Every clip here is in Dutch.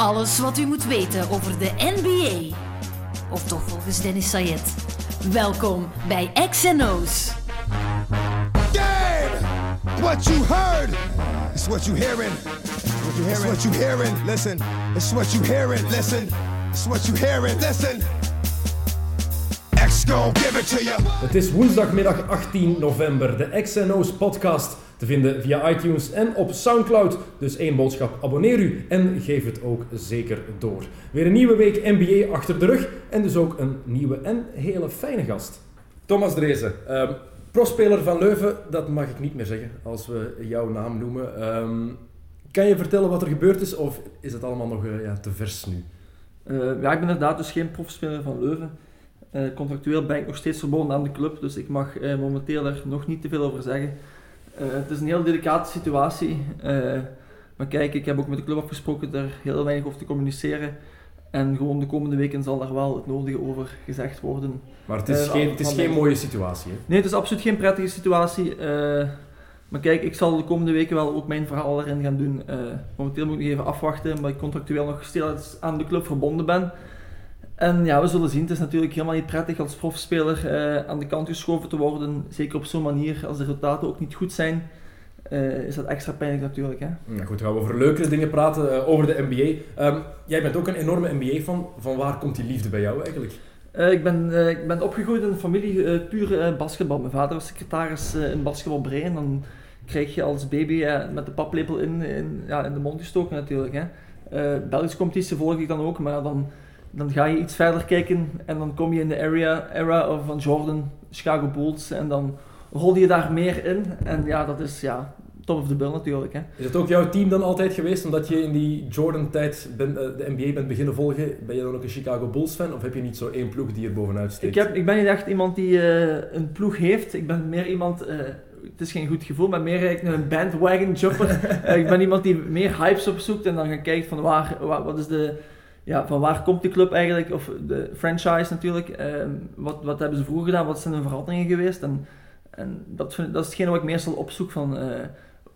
Alles wat u moet weten over de NBA. Of toch volgens Dennis Sayed. Welkom bij XNO's. Game! What you heard is what you hearing. What you hearing? It's what you hearing. Listen. It's what you hearing. Listen. It's what you hearing. Listen. X give it to you. Het is woensdagmiddag 18 november, de XNO's podcast te vinden via iTunes en op Soundcloud. Dus één boodschap, abonneer u en geef het ook zeker door. Weer een nieuwe week NBA achter de rug en dus ook een nieuwe en hele fijne gast. Thomas Drezen, ehm prospeler van Leuven, dat mag ik niet meer zeggen als we jouw naam noemen. Ehm, kan je vertellen wat er gebeurd is of is het allemaal nog eh, ja, te vers nu? Eh, ja, ik ben inderdaad dus geen profspeler van Leuven. Eh, contractueel ben ik nog steeds verbonden aan de club, dus ik mag eh, momenteel er nog niet te veel over zeggen. Eh, het is een heel delicate situatie. eh, maar kijk, ik heb ook met de club afgesproken er heel weinig over te communiceren. En gewoon de komende weken zal daar wel het nodige over gezegd worden. Maar het is, Eh, geen, het is geen mooie situatie. Hè? Nee, het is absoluut geen prettige situatie. maar kijk, ik zal de komende weken wel ook mijn verhaal erin gaan doen. Momenteel moet ik nog even afwachten, omdat ik contractueel nog steeds aan de club verbonden ben. En ja, we zullen zien. Het is natuurlijk helemaal niet prettig als profspeler eh, aan de kant geschoven te worden. Zeker op zo'n manier, als de resultaten ook niet goed zijn, eh, is dat extra pijnlijk natuurlijk. Hè? Ja, goed, gaan we over leukere dingen praten, eh, over de NBA. Ehm, jij bent ook een enorme NBA-fan. Van waar komt die liefde bij jou eigenlijk? Ik, ben, ik ben opgegroeid in een familie puur basketbal. Mijn vader was secretaris in basketbal en dan krijg je als baby met de paplepel in, in, ja, in de mond gestoken natuurlijk. Hè. Belgische competitie volg ik dan ook, maar dan, dan ga je iets verder kijken en dan kom je in de area, era van Jordan, Chicago Bulls en dan rol je daar meer in. En ja, dat is ja, top of the bill natuurlijk. Hè. Is het ook jouw team dan altijd geweest, omdat je in die Jordan-tijd ben- eh, de NBA bent beginnen volgen? Ben je dan ook een Chicago Bulls-fan of heb je niet zo één ploeg die er bovenuit steekt? Ik, heb, ik ben niet echt iemand die eh, een ploeg heeft. Ik ben meer iemand, eh, het is geen goed gevoel, maar meer eigenlijk een bandwagon jumper. Ik ben iemand die meer hypes opzoekt en dan gaat kijken van waar, waar- wat is de, ja, van waar komt de club eigenlijk, of de franchise natuurlijk. Eh, wat, wat hebben ze vroeger gedaan, wat zijn de veranderingen geweest. En, en dat, dat is hetgene wat ik meestal opzoek van... eh,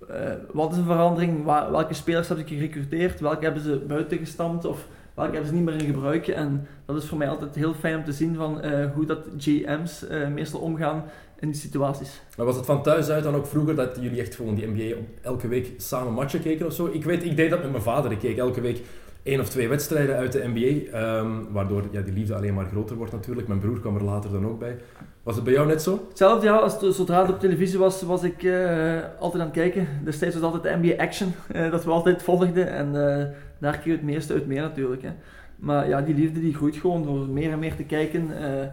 eh, wat is een verandering? Welke spelers hebben ze gerecruiteerd? Welke hebben ze buiten gestampt? Of welke hebben ze niet meer in gebruik? En dat is voor mij altijd heel fijn om te zien van eh, hoe dat GM's meestal omgaan in die situaties. Maar was het van thuis uit dan ook vroeger dat jullie echt gewoon die NBA elke week samen matchen keken of zo? Ik weet, ik deed dat met mijn vader. Ik keek elke week één of twee wedstrijden uit de NBA, ehm, waardoor ja, die liefde alleen maar groter wordt natuurlijk. Mijn broer kwam er later dan ook bij. Was het bij jou net zo? Hetzelfde, ja, als het, zodra het op televisie was, was ik eh, altijd aan het kijken. Destijds was altijd de NBA Action, eh, dat we altijd volgden. En eh, daar kreeg je het meeste uit mee natuurlijk. Hè. Maar ja, die liefde die groeit gewoon door meer en meer te kijken. Eh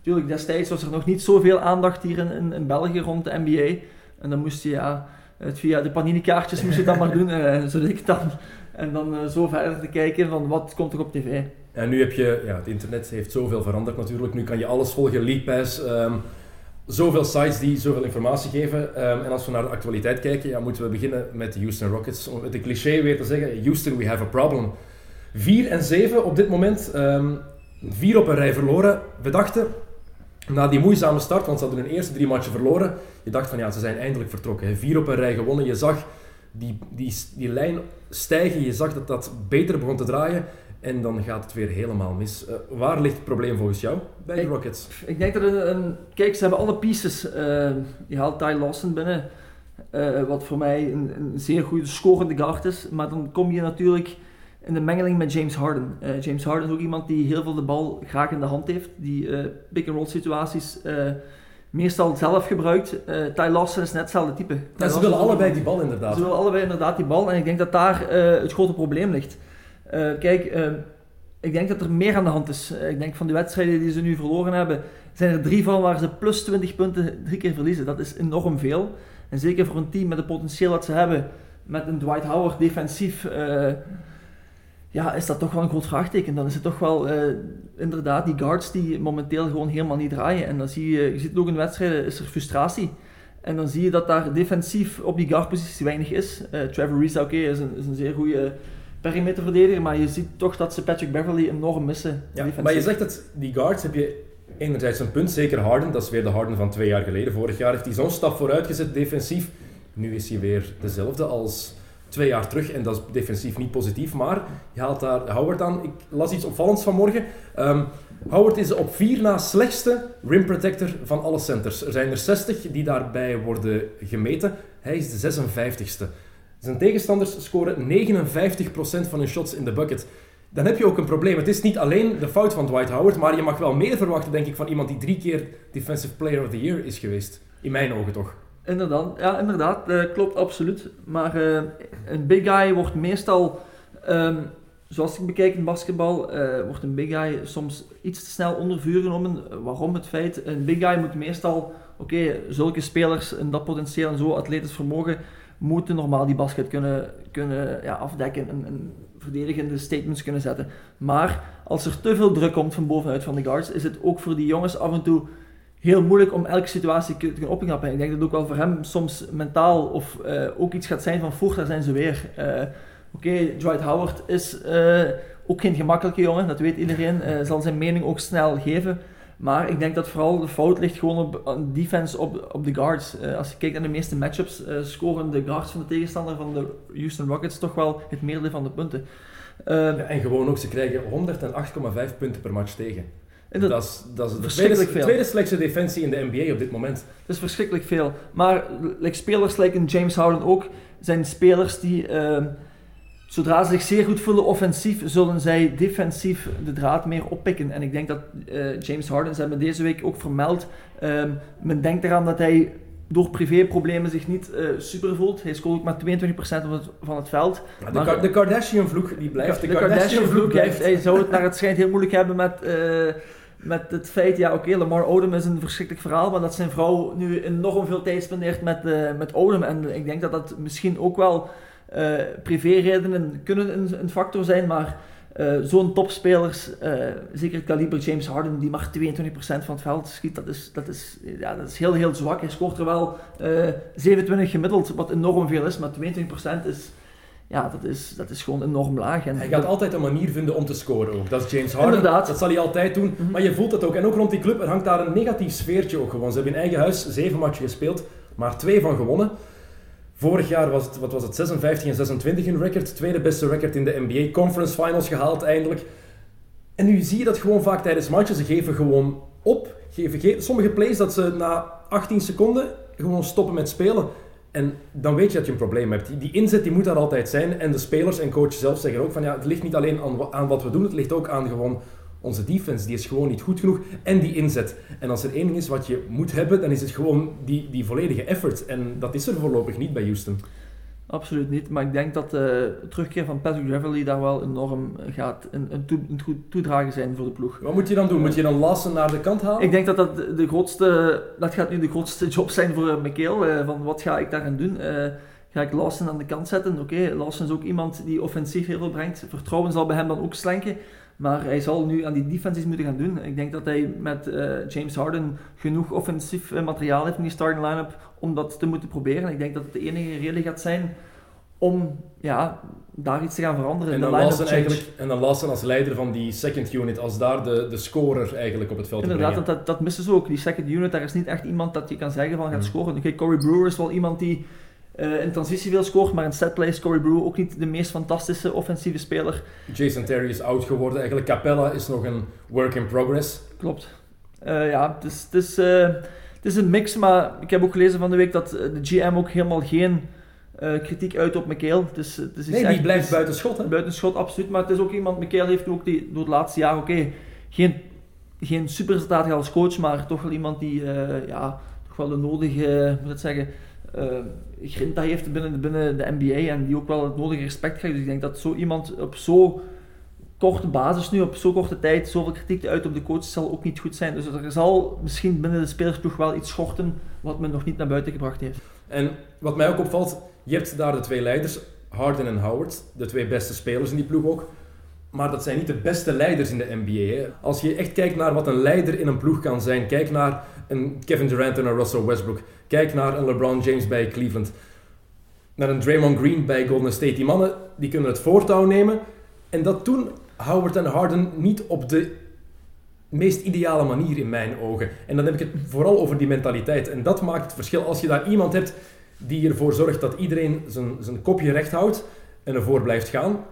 tuurlijk, destijds was er nog niet zoveel aandacht hier in, in, in België rond de NBA. En dan moest je ja, het via de panini-kaartjes moest je dat maar doen, zo deed ik het dan. En dan eh, zo verder te kijken van wat komt er op tv. En nu heb je, ja, het internet heeft zoveel veranderd natuurlijk. Nu kan je alles volgen, League Pass, ehm, zoveel sites die zoveel informatie geven. Ehm, en als we naar de actualiteit kijken, ja, moeten we beginnen met de Houston Rockets. Om het cliché weer te zeggen, Houston, we have a problem. 4 en 7 op dit moment, ehm, vier op een rij verloren. We dachten, na die moeizame start, want ze hadden hun eerste drie matchen verloren, je dacht van ja, ze zijn eindelijk vertrokken. hè. Vier op een rij gewonnen, je zag die, die, die lijn stijgen, je zag dat dat beter begon te draaien. En dan gaat het weer helemaal mis. Eh, waar ligt het probleem volgens jou bij de Ik- Rockets? Ik denk dat het een... Kijk, ze hebben alle pieces. eh je haalt Ty Lawson binnen, eh, wat voor mij een, een zeer goede scorende guard is. Maar dan kom je natuurlijk in de mengeling met James Harden. James Harden is ook iemand die heel veel de bal graag in de hand heeft. Die pick-and-roll situaties meestal zelf gebruikt. Eh Ty Lawson is net hetzelfde type. Ja, ze Lawson willen allebei die bal inderdaad. ze willen allebei inderdaad die bal. En ik denk dat daar eh, het grote probleem ligt. Eh, kijk, ik denk dat er meer aan de hand is. Ik denk van de wedstrijden die ze nu verloren hebben, zijn er drie van waar ze plus 20 punten drie keer verliezen. Dat is enorm veel. En zeker voor een team met het potentieel dat ze hebben, met een Dwight Howard defensief, ja, is dat toch wel een groot vraagteken. Dan is het toch wel eh, inderdaad die guards die momenteel gewoon helemaal niet draaien. En dan zie je, je ziet het ook in wedstrijden, is er frustratie. En dan zie je dat daar defensief op die guardpositie weinig is. Eh, Trevor Reese, oké, is, een, is een zeer goede perimeterverdediger, maar je ziet toch dat ze Patrick Beverly enorm missen. Ja, defensief. maar je zegt dat die guards heb je enerzijds een punt, zeker Harden, dat is weer de Harden van twee jaar geleden. Vorig jaar heeft hij zo'n stap vooruit gezet defensief. Nu is hij weer dezelfde als twee jaar terug en dat is defensief niet positief. Maar je haalt daar Howard aan. Ik las iets opvallends vanmorgen. Um, Howard is op vier na slechtste rim protector van alle centers. Er zijn er 60 die daarbij worden gemeten. Hij is de 56ste. Zijn tegenstanders scoren 59% van hun shots in de bucket. Dan heb je ook een probleem. Het is niet alleen de fout van Dwight Howard, maar je mag wel meer verwachten, denk ik, van iemand die drie keer Defensive Player of the Year is geweest. In mijn ogen toch. Inderdaad, ja, inderdaad. Uh, klopt absoluut. Maar uh, een big guy wordt meestal, um, zoals ik bekijk in basketbal, uh, wordt een big guy soms iets te snel onder vuur genomen. Waarom? Het feit, een big guy moet meestal, oké, zulke spelers en dat potentieel en zo atletisch vermogen, moeten normaal die basket kunnen, kunnen ja, afdekken en, en verdedigende statements kunnen zetten. Maar als er te veel druk komt van bovenuit van de guards, is het ook voor die jongens af en toe heel moeilijk om elke situatie te kunnen opknappen. Ik denk dat het ook wel voor hem soms mentaal of uh, ook iets gaat zijn van voeg, daar zijn ze weer. Uh, Oké, Dwight Howard is uh, ook geen gemakkelijke jongen, dat weet iedereen. zal zijn mening ook snel geven. Maar ik denk dat vooral de fout ligt gewoon op defense op, op de guards. als je kijkt naar de meeste matchups, scoren de guards van de tegenstander van de Houston Rockets toch wel het meerdere van de punten. Ja, en gewoon ook, ze krijgen 108,5 punten per match tegen. Dat, dat, is, dat is de tweede, tweede slechtste defensie in de NBA op dit moment. Dat is verschrikkelijk veel. Maar like, spelers like James Harden ook, zijn spelers die, uh, zodra ze zich zeer goed voelen offensief, zullen zij defensief de draad meer oppikken. En ik denk dat uh, James Harden, ze hebben deze week ook vermeld, uh, men denkt eraan dat hij door privéproblemen zich niet uh, super voelt. Hij scoort ook maar 22% van het, van het veld. Ja, de, Kardashian-vloek die blijft. De, de Kardashian-vloek, Kardashian hij zou het naar het schijnt heel moeilijk hebben met met het feit, ja oké, Lamar Odom is een verschrikkelijk verhaal, maar dat zijn vrouw nu enorm veel tijd spendeert met, uh, met Odom. En ik denk dat dat misschien ook wel uh, privéredenen kunnen een, een, factor zijn, maar uh, zo'n topspelers, zeker kaliber James Harden, die maar 22% van het veld schiet, dat is, dat is, ja, dat is heel heel zwak. Hij scoort er wel 27 gemiddeld, wat enorm veel is, maar 22% is ja, dat is, dat is gewoon enorm laag. En hij gaat altijd een manier vinden om te scoren ook. Dat is James Harden. Inderdaad. Dat zal hij altijd doen. Mhm. Maar je voelt het ook. En ook rond die club, er hangt daar een negatief sfeertje ook gewoon. Ze hebben in eigen huis zeven matchen gespeeld, maar twee van gewonnen. Vorig jaar was het, wat was het, 56 en 26 een record. Tweede beste record in de NBA. Conference Finals gehaald eindelijk. En nu zie je dat gewoon vaak tijdens matchen. Ze geven gewoon op. Geven, sommige plays dat ze na 18 seconden gewoon stoppen met spelen. En dan weet je dat je een probleem hebt. Die, inzet die moet daar altijd zijn. En de spelers en coaches zelf zeggen ook van ja, het ligt niet alleen aan, aan wat we doen, het ligt ook aan gewoon onze defense. Die is gewoon niet goed genoeg. En die inzet. En als er één ding is wat je moet hebben, dan is het gewoon die, die volledige effort. En dat is er voorlopig niet bij Houston. Absoluut niet, maar ik denk dat de terugkeer van Patrick Beverly daar wel enorm gaat een, een, toe, een goed toedragen zijn voor de ploeg. Wat moet je dan doen? Moet je dan Lassen naar de kant halen? Ik denk dat dat de grootste, dat gaat nu de grootste job zijn voor uh, Michael. Uh, van wat ga ik daarin doen? Uh, ga ik Lawson aan de kant zetten? Oké, okay, Lawson is ook iemand die offensief heel veel brengt. Vertrouwen zal bij hem dan ook slenken. Maar hij zal nu aan die defensies moeten gaan doen. Ik denk dat hij met uh, James Harden genoeg offensief materiaal heeft in die starting line-up om dat te moeten proberen. Ik denk dat het de enige reden gaat zijn om ja, daar iets te gaan veranderen. En dan, Lawson eigenlijk, en dan Lawson als leider van die second unit, als daar de, de scorer eigenlijk op het veld Inderdaad, dat, dat, dat missen ze ook. Die second unit, daar is niet echt iemand dat je kan zeggen van gaat scoren. Oké, Corey Brewer is wel iemand die uh, in transitie veel scoort, maar in setplay is Corey Brewer ook niet de meest fantastische offensieve speler. Jason Terry is oud geworden. Eigenlijk Capella is nog een work in progress. Klopt. Uh, ja, het is, het, is, uh, het is een mix, maar ik heb ook gelezen van de week dat de GM ook helemaal geen kritiek uit op McHale. Dus, dus nee, die blijft buiten schot. Hè? Buiten schot, absoluut. Maar het is ook iemand, McHale heeft ook die, door het laatste jaar, oké, geen, geen superresultaat als coach, maar toch wel iemand die ja, toch wel de nodige, moet ik zeggen, uh, grinta heeft binnen, binnen de NBA en die ook wel het nodige respect krijgt. Dus ik denk dat zo iemand op zo korte basis nu, op zo korte tijd, zoveel kritiek uit op de coach zal ook niet goed zijn. Dus er zal misschien binnen de spelersploeg wel iets schorten wat men nog niet naar buiten gebracht heeft. En wat mij ook opvalt, je hebt daar de twee leiders, Harden en Howard, de twee beste spelers in die ploeg ook. Maar dat zijn niet de beste leiders in de NBA. Hè. Als je echt kijkt naar wat een leider in een ploeg kan zijn, kijk naar een Kevin Durant en een Russell Westbrook. Kijk naar een LeBron James bij Cleveland. Naar een Draymond Green bij Golden State. Die mannen die kunnen het voortouw nemen. En dat doen Howard en Harden niet op de meest ideale manier in mijn ogen. En dan heb ik het vooral over die mentaliteit. En dat maakt het verschil als je daar iemand hebt die ervoor zorgt dat iedereen zijn, zijn kopje recht houdt en ervoor blijft gaan,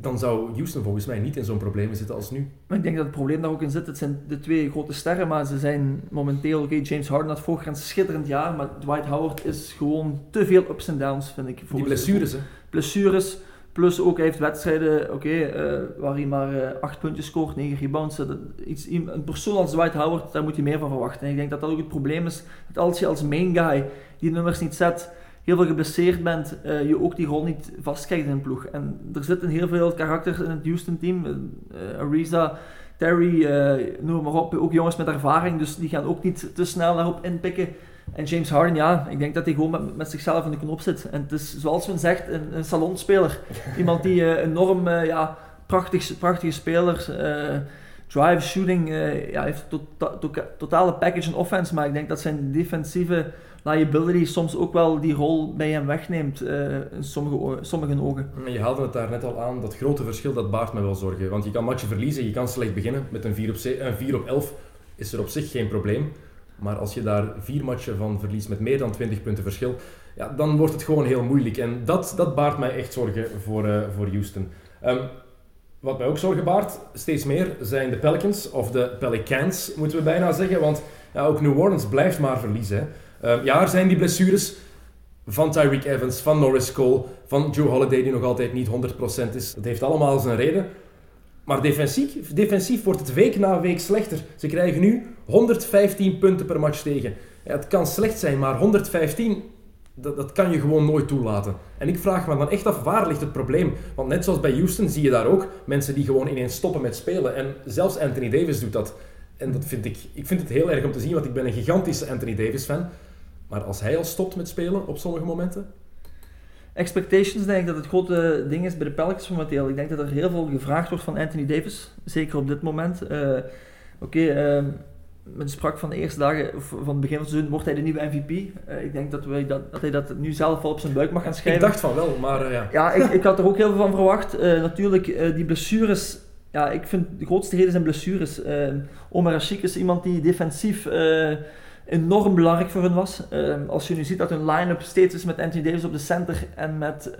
dan zou Houston volgens mij niet in zo'n probleem zitten als nu. Maar ik denk dat het probleem daar ook in zit. Het zijn de twee grote sterren, maar ze zijn momenteel... Oké, James Harden had vorig jaar een schitterend jaar, maar Dwight Howard is gewoon te veel ups en downs, vind ik. Die blessures, hè. blessures. Plus ook, hij heeft wedstrijden oké, eh, waar hij maar eh, 8 puntjes scoort, 9 rebounds. Dat, iets, een persoon als Dwight Howard, daar moet je meer van verwachten. En ik denk dat dat ook het probleem is. Dat als je als main guy die nummers niet zet, heel veel geblesseerd bent, eh, je ook die rol niet vastkrijgt in een ploeg. En er zitten heel veel karakters in het Houston team. Eh, Ariza, Terry, eh, noem maar op. Ook jongens met ervaring, dus die gaan ook niet te snel daarop inpikken. En James Harden, ja, ik denk dat hij gewoon met, met zichzelf in de knop zit. En het is, zoals men zegt, een, een salonspeler. Iemand die eh, enorm, eh, ja, prachtig, prachtige speler, eh, drive, shooting, eh ja, heeft toka- totale package en offense. Maar ik denk dat zijn defensieve liability soms ook wel die rol bij hem wegneemt, eh, in sommige, sommige ogen. Je haalde het daar net al aan, dat grote verschil dat baart me wel zorgen. Want je kan matchen verliezen, je kan slecht beginnen. Met een 4 op, een 4 op 11 is er op zich geen probleem. Maar als je daar vier matchen van verliest met meer dan 20 punten verschil, ja, dan wordt het gewoon heel moeilijk. En dat, dat baart mij echt zorgen voor, eh, voor Houston. Ehm, wat mij ook zorgen baart, steeds meer, zijn de Pelicans, of de Pelicans moeten we bijna zeggen. Want ja, ook New Orleans blijft maar verliezen. Ehm, ja, er zijn die blessures van Tyreek Evans, van Norris Cole, van Joe Holiday die nog altijd niet 100% is. Dat heeft allemaal zijn reden. Maar defensief, defensief wordt het week na week slechter. Ze krijgen nu 115 punten per match tegen. Het kan slecht zijn, maar 115, dat, dat kan je gewoon nooit toelaten. En ik vraag me dan echt af, waar ligt het probleem? Want net zoals bij Houston zie je daar ook mensen die gewoon ineens stoppen met spelen. En zelfs Anthony Davis doet dat. En dat vind ik, ik vind het heel erg om te zien, want ik ben een gigantische Anthony Davis fan. Maar als hij al stopt met spelen op sommige momenten, Expectations denk ik dat het grote ding is bij de Pelicans momenteel. Ik denk dat er heel veel gevraagd wordt van Anthony Davis, zeker op dit moment. Eh, Oké, ehm, men sprak van de eerste dagen van het begin van het seizoen, wordt hij de nieuwe MVP? Eh, ik denk dat, wij dat, dat hij dat nu zelf wel op zijn buik mag gaan ik schrijven. dacht van wel, maar eh, ja. Ja, ik, ik had er ook heel veel van verwacht. Eh, natuurlijk, die blessures. Ja, ik vind de grootste reden zijn blessures. Omar Ashik is iemand die defensief enorm belangrijk voor hun was. Als je nu ziet dat hun line-up steeds is met Anthony Davis op de center en met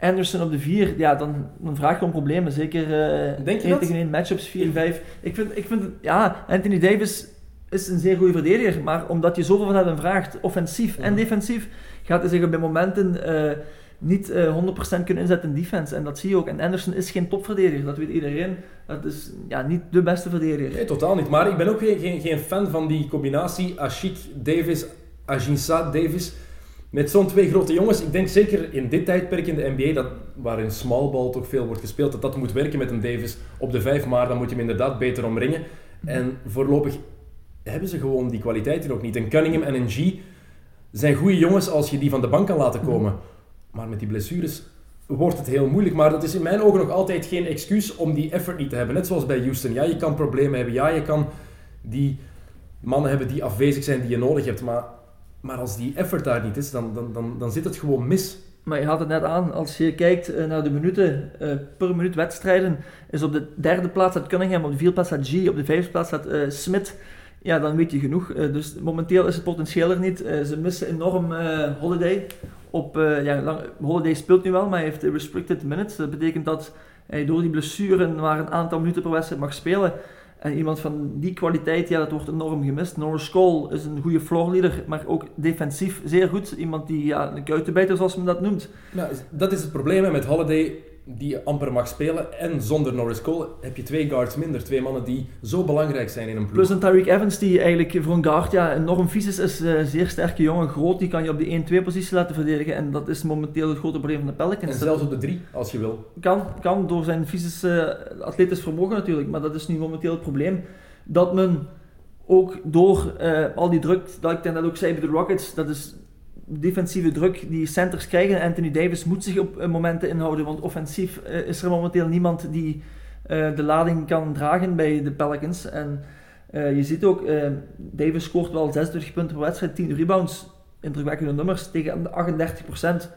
Anderson op de vier, ja, dan, dan vraag je om problemen. Zeker eh Denk je 1 dat? tegen 1 matchups, 4 5. Ik vind, ik vind, ja, Anthony Davis is een zeer goede verdediger, maar omdat je zoveel van hem vraagt, offensief en Mhm. defensief, gaat hij zich op bij momenten eh, niet eh 100% kunnen inzetten in defense. En dat zie je ook. En Anderson is geen topverdediger, dat weet iedereen. Dat is ja, niet de beste verdediger. Nee, totaal niet. Maar ik ben ook geen, geen, geen fan van die combinatie Ashik-Davis, Ajinsa-Davis. Met zo'n twee grote jongens. Ik denk zeker in dit tijdperk in de NBA, dat, waarin small ball toch veel wordt gespeeld, dat dat moet werken met een Davis op de vijf. Maar dan moet je hem inderdaad beter omringen. En voorlopig hebben ze gewoon die kwaliteiten ook niet. En Cunningham en een G zijn goede jongens als je die van de bank kan laten komen. Maar met die blessures wordt het heel moeilijk. Maar dat is in mijn ogen nog altijd geen excuus om die effort niet te hebben. Net zoals bij Houston. Ja, je kan problemen hebben. Ja, je kan die mannen hebben die afwezig zijn die je nodig hebt. Maar, maar als die effort daar niet is, dan, dan, dan, dan zit het gewoon mis. Maar je had het net aan, als je kijkt eh, naar de minuten eh, per minuut wedstrijden, is op de derde plaats staat Cunningham, op de vierde plaats staat G, op de vijfde plaats staat eh, Smith. Ja, dan weet je genoeg. Dus momenteel is het potentieel er niet. Ze missen enorm Holiday. Op, ja, lang, Holiday speelt nu wel, maar hij heeft restricted minutes. Dat betekent dat hij door die blessure maar een aantal minuten per wedstrijd mag spelen. En iemand van die kwaliteit, ja, dat wordt enorm gemist. Norris Cole is een goede floorleader, maar ook defensief zeer goed. Iemand die ja, een kuitenbijter, zoals men dat noemt. Ja, dat is het probleem met Holiday, die amper mag spelen. En zonder Norris Cole heb je twee guards minder. Twee mannen die zo belangrijk zijn in een ploeg. Plus een Tyreek Evans die eigenlijk voor een guard ja, enorm vies is. Is een zeer sterke jongen, groot. Die kan je op de 1-2 positie laten verdedigen. En dat is momenteel het grote probleem van de Pelicans. en zelfs op de drie, als je wil. kan, kan door zijn fysische uh, atletisch vermogen natuurlijk. Maar dat is nu momenteel het probleem. Dat men ook door uh, al die druk, dat ik net ook zei bij de Rockets, dat is defensieve druk die centers krijgen. Anthony Davis moet zich op momenten inhouden, want offensief uh, is er momenteel niemand die uh, de lading kan dragen bij de Pelicans. En uh, je ziet ook, Davis scoort wel 26 punten per wedstrijd, 10 rebounds, indrukwekkende nummers, tegen de 38%.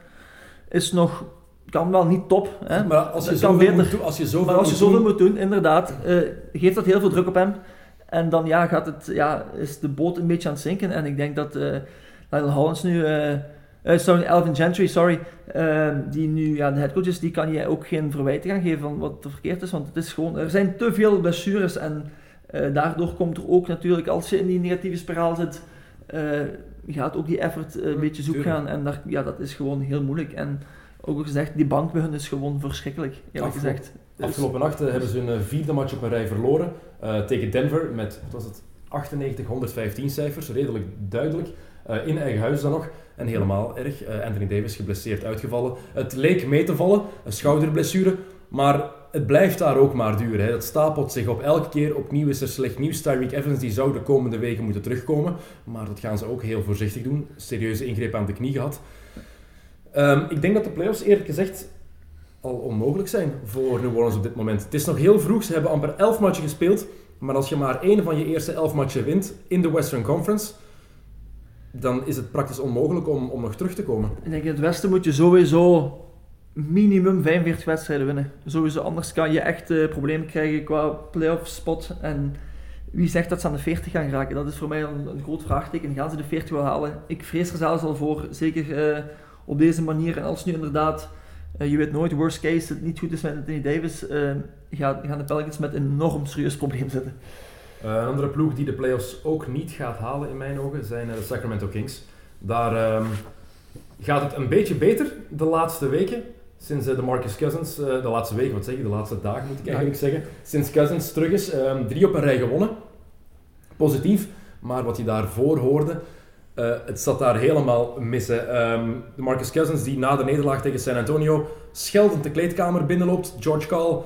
Is nog, kan wel niet top. Hè? Maar als je zoveel moet doen, als je zoveel maar als je moet doen, moet doen, inderdaad, geeft dat heel veel druk op hem. En dan ja, gaat het, ja, is de boot een beetje aan het zinken. En ik denk dat, Lionel Hollins nu, eh, sorry, Alvin Gentry, sorry, eh, die nu ja, de headcoach is, die kan je ook geen verwijten gaan geven van wat er verkeerd is, want het is gewoon, er zijn te veel blessures en eh, daardoor komt er ook natuurlijk, als je in die negatieve spiraal zit, gaat ook die effort een Ja, beetje zoek tuurlijk. gaan en daar, ja, dat is gewoon heel moeilijk. En ook gezegd, die bank bij hun is gewoon verschrikkelijk, eerlijk Afgelopen- gezegd. Dus- Afgelopen nacht hebben ze hun vierde match op een rij verloren tegen Denver met, wat was het, 98, 115 cijfers, redelijk duidelijk. Eh, in eigen huis dan nog. En helemaal erg. Eh, Anthony Davis geblesseerd uitgevallen. Het leek mee te vallen, een schouderblessure. Maar het blijft daar ook maar duren. Hè. Het stapelt zich op. Elke keer opnieuw is er slecht nieuws. Tyreek Evans die zou de komende weken moeten terugkomen. Maar dat gaan ze ook heel voorzichtig doen. Serieuze ingreep aan de knie gehad. Ehm, ik denk dat de playoffs eerlijk gezegd al onmogelijk zijn voor New Orleans op dit moment. Het is nog heel vroeg. Ze hebben amper 11 matchen gespeeld. Maar als je maar één van je eerste 11 matchen wint in de Western Conference, dan is het praktisch onmogelijk om, om nog terug te komen. Ik denk in het Westen moet je sowieso minimum 45 wedstrijden winnen. Sowieso, anders kan je echt eh, problemen krijgen qua playoff spot. En wie zegt dat ze aan de 40 gaan geraken? Dat is voor mij een, groot vraagteken. Gaan ze de 40 wel halen? Ik vrees er zelfs al voor, zeker eh, op deze manier. En als nu inderdaad, eh, je weet nooit, worst case, het niet goed is met Anthony Davis, gaan, gaan de Pelicans met een enorm serieus probleem zitten. Eh, een andere ploeg die de playoffs ook niet gaat halen in mijn ogen zijn eh, de Sacramento Kings. Daar ehm, gaat het een beetje beter de laatste weken. Sinds eh, de Marcus Cousins, de laatste weken, wat zeg je, de laatste dagen moet ik eigenlijk zeggen. Sinds Cousins terug is, ehm, drie op een rij gewonnen. Positief, maar wat je daarvoor hoorde, het zat daar helemaal mis. hè. Ehm, de Marcus Cousins die na de nederlaag tegen San Antonio scheldend de kleedkamer binnenloopt. George Call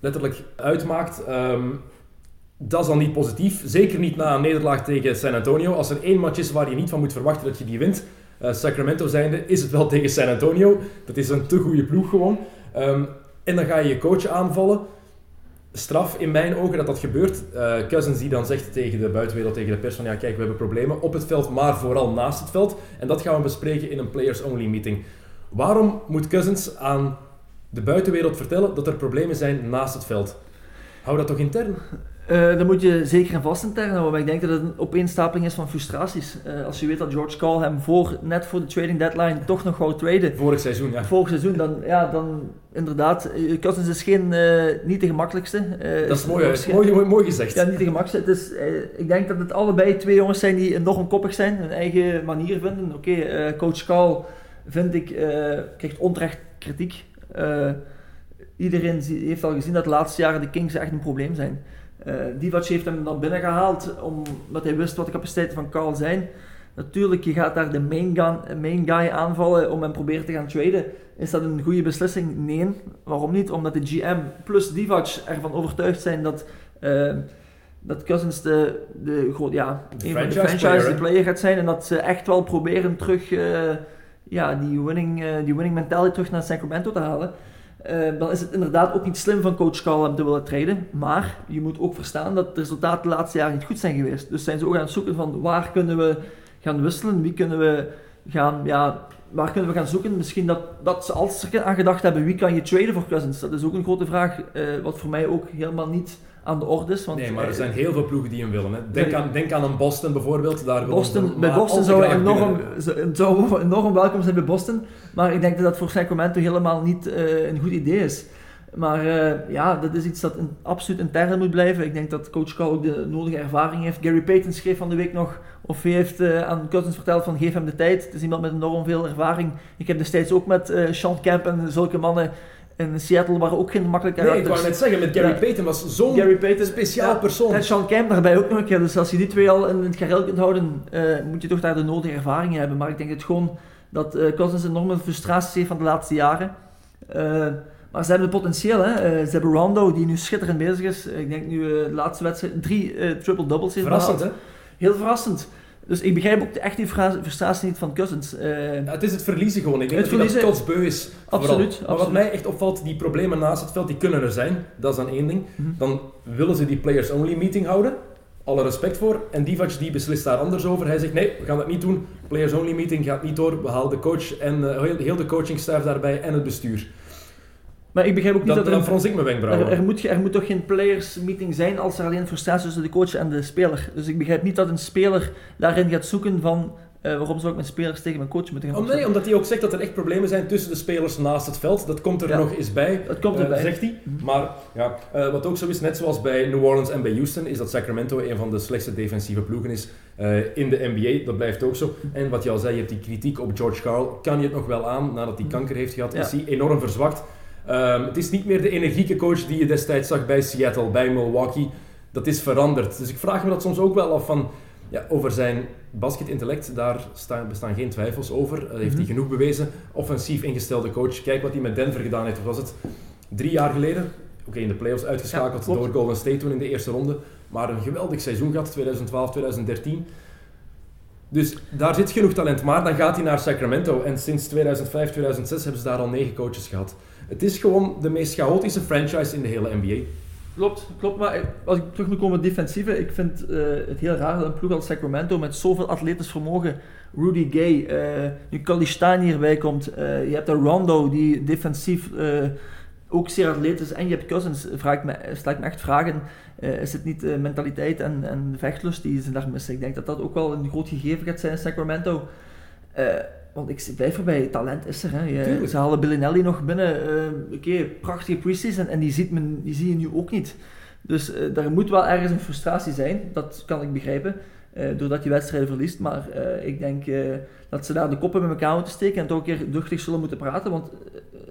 letterlijk uitmaakt. Dat is dan niet positief. Zeker niet na een nederlaag tegen San Antonio. Als er één match is waar je niet van moet verwachten dat je die wint, eh, Sacramento zijnde, is het wel tegen San Antonio. Dat is een te goede ploeg gewoon. Ehm, en dan ga je je coach aanvallen. Straf in mijn ogen dat dat gebeurt. Eh Cousins die dan zegt tegen de buitenwereld, tegen de pers van ja kijk, we hebben problemen op het veld, maar vooral naast het veld. En dat gaan we bespreken in een players-only meeting. Waarom moet Cousins aan de buitenwereld vertellen dat er problemen zijn naast het veld? Hou dat toch intern? Eh dan moet je zeker en vast intern houden, maar ik denk dat het een opeenstapeling is van frustraties. Eh, als je weet dat George Call hem voor, net voor de trading deadline toch nog wou traden, Vorig seizoen, ja. vorig seizoen, dan, ja, dan inderdaad, eh, Cousins is geen, niet de gemakkelijkste. Dat is mooi, mooi, mooi, mooi gezegd. Ja, niet de gemakkelijkste. Het is, ik denk dat het allebei twee jongens zijn die enorm koppig zijn, hun eigen manier vinden. Oké, coach Call, vind ik, krijgt onterecht kritiek. Iedereen heeft al gezien dat de laatste jaren de Kings echt een probleem zijn. Eh Divac heeft hem dan binnengehaald omdat hij wist wat de capaciteiten van Carl zijn. Natuurlijk, je gaat daar de main, gun, main guy aanvallen om hem proberen te gaan traden. Is dat een goede beslissing? Nee. Waarom niet? Omdat de GM plus Divac ervan overtuigd zijn dat, eh, dat Cousins de, de, groot, ja, De een van de franchise player, hè? player gaat zijn. En dat ze echt wel proberen terug eh, ja, die, winning, eh, die winning mentality terug naar Sacramento te halen. Eh, dan is het inderdaad ook niet slim van coach Carl hem te willen traden. Maar je moet ook verstaan dat de resultaten de laatste jaren niet goed zijn geweest. Dus zijn ze ook aan het zoeken van waar kunnen we gaan wisselen, wie kunnen we gaan, ja, waar kunnen we gaan zoeken. Misschien dat, dat ze ze aan gedacht hebben, wie kan je traden voor Cousins? Dat is ook een grote vraag, eh, wat voor mij ook helemaal niet aan de orde is. Want, Nee, maar er eh, zijn heel veel ploegen die hem willen. Hè. Denk, aan, denk aan een Boston bijvoorbeeld. Daar Boston, hem bij Boston zou enorm, zou- enorm welkom zijn bij Boston. Maar ik denk dat dat voor Sacramento helemaal niet eh, een goed idee is. Maar eh, ja, dat is iets dat absoluut intern moet blijven. Ik denk dat coach Call ook de nodige ervaring heeft. Gary Payton schreef van de week nog, of hij heeft aan Cousins verteld van geef hem de tijd. Het is iemand met enorm veel ervaring. Ik heb destijds ook met Sean Camp en zulke mannen in Seattle waren ook geen makkelijke Nee, ik karakters. wou net zeggen, met Gary Ja. Payton was zo'n Gary Payton, speciaal ja, persoon. en Sean Camp daarbij ook nog een keer. Dus als je die twee al in het gareel kunt houden, eh, moet je toch daar de nodige ervaring hebben. Maar ik denk het gewoon dat eh Cousins enorme frustraties heeft van de laatste jaren. Eh, maar ze hebben het potentieel. Hè? Ze hebben Rondo, die nu schitterend bezig is. Ik denk nu de laatste wedstrijd drie triple-doubles heeft Verrassend, hè? Heel verrassend. Dus ik begrijp ook echt die fra- frustratie niet van Cousins. Eh, Ja, het is het verliezen gewoon. Ik denk Het dat hij dat verliezen- kotsbeu is. Absoluut, Maar wat mij echt opvalt, die problemen naast het veld, die kunnen er zijn. Dat is dan één ding. Mhm. Dan willen ze die players-only meeting houden. Alle respect voor. En Divac die beslist daar anders over. Hij zegt nee, we gaan dat niet doen. Players-only meeting gaat niet door. We halen de coach en eh, heel, heel de coachingstaf daarbij en het bestuur. Maar ik begrijp ook niet Dan, dat dan er... frons ik mijn wenkbrauwen. Er, er, moet, er moet toch geen players meeting zijn als er alleen frustratie tussen de coach en de speler. Dus ik begrijp niet dat een speler daarin gaat zoeken van Eh, waarom zou ik mijn spelers tegen mijn coach moeten gaan Oh, nee, omdat hij ook zegt dat er echt problemen zijn tussen de spelers naast het veld. Dat komt er Ja. nog eens bij. Dat komt eh, zegt hij. Mhm. Maar ja, eh, wat ook zo is, net zoals bij New Orleans en bij Houston, is dat Sacramento een van de slechtste defensieve ploegen is in de NBA. Dat blijft ook zo. En wat je al zei, je hebt die kritiek op George Karl. Kan je het nog wel aan, nadat hij kanker heeft gehad, Ja. is hij enorm verzwakt. Ehm, het is niet meer de energieke coach die je destijds zag bij Seattle, bij Milwaukee. Dat is veranderd. Dus ik vraag me dat soms ook wel af van... Ja, over zijn basketintellect, daar staan, bestaan geen twijfels over. Dat heeft hij Mhm. genoeg bewezen. Offensief ingestelde coach. Kijk wat hij met Denver gedaan heeft. Was het drie jaar geleden? Oké, in de playoffs uitgeschakeld Ja, door Golden State toen in de eerste ronde. Maar een geweldig seizoen gehad, 2012, 2013. Dus daar zit genoeg talent. Maar dan gaat hij naar Sacramento. En sinds 2005, 2006 hebben ze daar al negen coaches gehad. Het is gewoon de meest chaotische franchise in de hele NBA. Klopt, klopt. Maar als ik terug moet komen op defensieve, ik vind eh, het heel raar dat een ploeg als Sacramento met zoveel atletisch vermogen, Rudy Gay, eh nu Stein hierbij komt, eh, je hebt een Rondo die defensief ook zeer atletisch en je hebt Cousins, vraag ik me, stel ik me echt vragen, is het niet mentaliteit en, en vechtlust die ze daar missen? Ik denk dat dat ook wel een groot gegeven gaat zijn in Sacramento. Want ik blijf erbij, talent is er. Hè. Je- ze halen Bellinelli nog binnen. eh, Oké, prachtige preseason en die, ziet men, die zie je nu ook niet. Dus eh daar moet wel ergens een frustratie zijn, dat kan ik begrijpen, eh, doordat je wedstrijden verliest. Maar eh, ik denk eh, dat ze daar de koppen met elkaar moeten steken en toch een keer duchtig zullen moeten praten. Want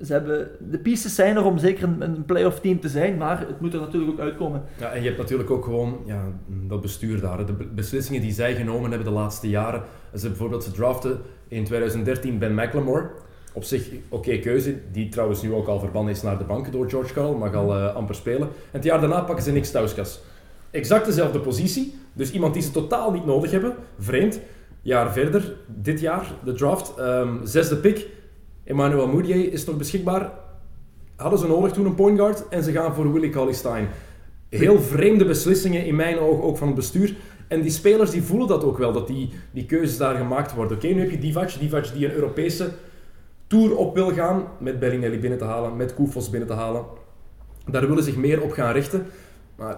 ze hebben, de pieces zijn er om zeker een, een playoff team te zijn, maar het moet er natuurlijk ook uitkomen. Ja, en je hebt natuurlijk ook gewoon ja, dat bestuur daar. De be- beslissingen die zij genomen hebben de laatste jaren. Ze bijvoorbeeld ze draften in 2013 Ben McLemore. Op zich oké keuze, die trouwens nu ook al verbannen is naar de bank door George Karl, mag al amper spelen. En het jaar daarna pakken ze Nick Stauskas. Exact dezelfde positie, dus iemand die ze totaal niet nodig hebben. Vreemd. Jaar verder, dit jaar, de draft, ehm, zesde pick. Emmanuel Moutier is nog beschikbaar. Hadden ze nodig toen een point guard en ze gaan voor Willie Cauley-Stein. Heel vreemde beslissingen in mijn ogen ook van het bestuur. En die spelers die voelen dat ook wel, dat die, die keuzes daar gemaakt worden. Oké, nu heb je Divac, Divac die een Europese tour op wil gaan, met Bellinelli binnen te halen, met Koufos binnen te halen. Daar willen zich meer op gaan richten. Maar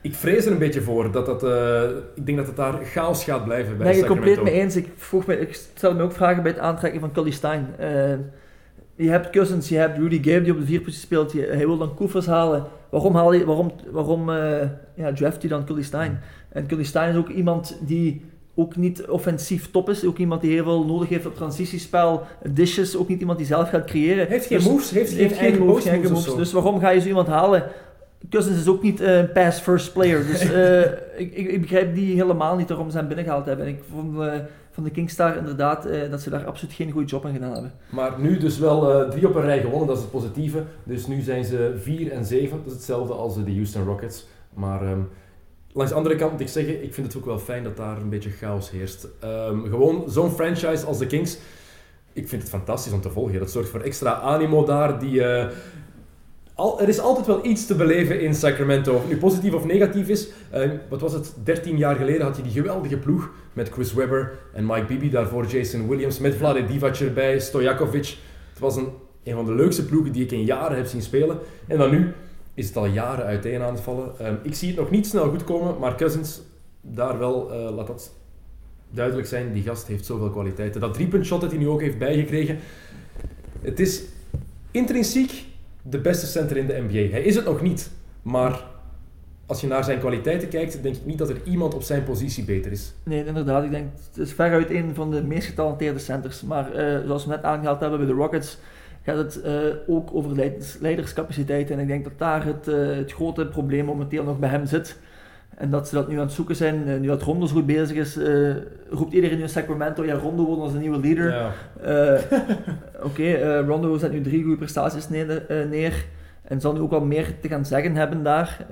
ik vrees er een beetje voor dat dat, eh, ik denk dat het daar chaos gaat blijven bij ben je Sacramento. compleet mee eens. Ik, vroeg me, ik stel me ook vragen bij het aantrekken van Cully Stein. Eh, je hebt Cousins, je hebt Rudy Gay die op de vier positie speelt. Je- hij wil dan Koefers halen. Waarom, haal je, waarom, waarom eh, ja, draft je dan Cully Stein? En Cully Stein is ook iemand die ook niet offensief top is. Ook iemand die heel veel nodig heeft op transitiespel, dishes. Ook niet iemand die zelf gaat creëren. Heeft geen Dus- moves, heeft, heeft geen eigen moves, geen moves. Dus waarom ga je zo iemand halen? Cousins is ook niet eh, een pass first player. Dus eh, ik, ik, ik begrijp die helemaal niet waarom ze hem binnengehaald hebben. En ik vond eh, van de Kingstar inderdaad eh, dat ze daar absoluut geen goede job aan gedaan hebben. Maar nu dus wel eh, drie op een rij gewonnen, dat is het positieve. Dus nu zijn ze 4 en 7, dat is hetzelfde als de Houston Rockets. Maar ehm, langs de andere kant moet ik zeggen, ik vind het ook wel fijn dat daar een beetje chaos heerst. Ehm, gewoon zo'n franchise als de Kings, ik vind het fantastisch om te volgen. Dat zorgt voor extra animo daar. Die, eh, al, er is altijd wel iets te beleven in Sacramento. Of nu positief of negatief is. Eh, wat was het? 13 jaar geleden had je die geweldige ploeg met Chris Webber en Mike Bibby. Daarvoor Jason Williams met Vlade Divac erbij, Stojakovic. Het was een, een van de leukste ploegen die ik in jaren heb zien spelen. En dan nu is het al jaren uiteen aan het vallen. Ehm, ik zie het nog niet snel goed komen, maar Cousins, daar wel, eh, laat dat duidelijk zijn. Die gast heeft zoveel kwaliteiten. Dat driepuntshot dat hij nu ook heeft bijgekregen. Het is intrinsiek de beste center in de NBA. Hij is het nog niet, maar als je naar zijn kwaliteiten kijkt, denk ik niet dat er iemand op zijn positie beter is. Nee, inderdaad. Ik denk, het is veruit een van de meest getalenteerde centers. Maar eh, zoals we net aangehaald hebben bij de Rockets, gaat het eh, ook over leiders, leiderscapaciteit. En ik denk dat daar het, eh, het grote probleem momenteel nog bij hem zit. En dat ze dat nu aan het zoeken zijn. Eh, nu dat Rondo zo goed bezig is, eh, roept iedereen nu in Sacramento, ja, Rondo wordt onze nieuwe leader. Ja. Eh, Oké, eh, Rondo zet nu drie goede prestaties neer, neer en zal nu ook wel meer te gaan zeggen hebben daar.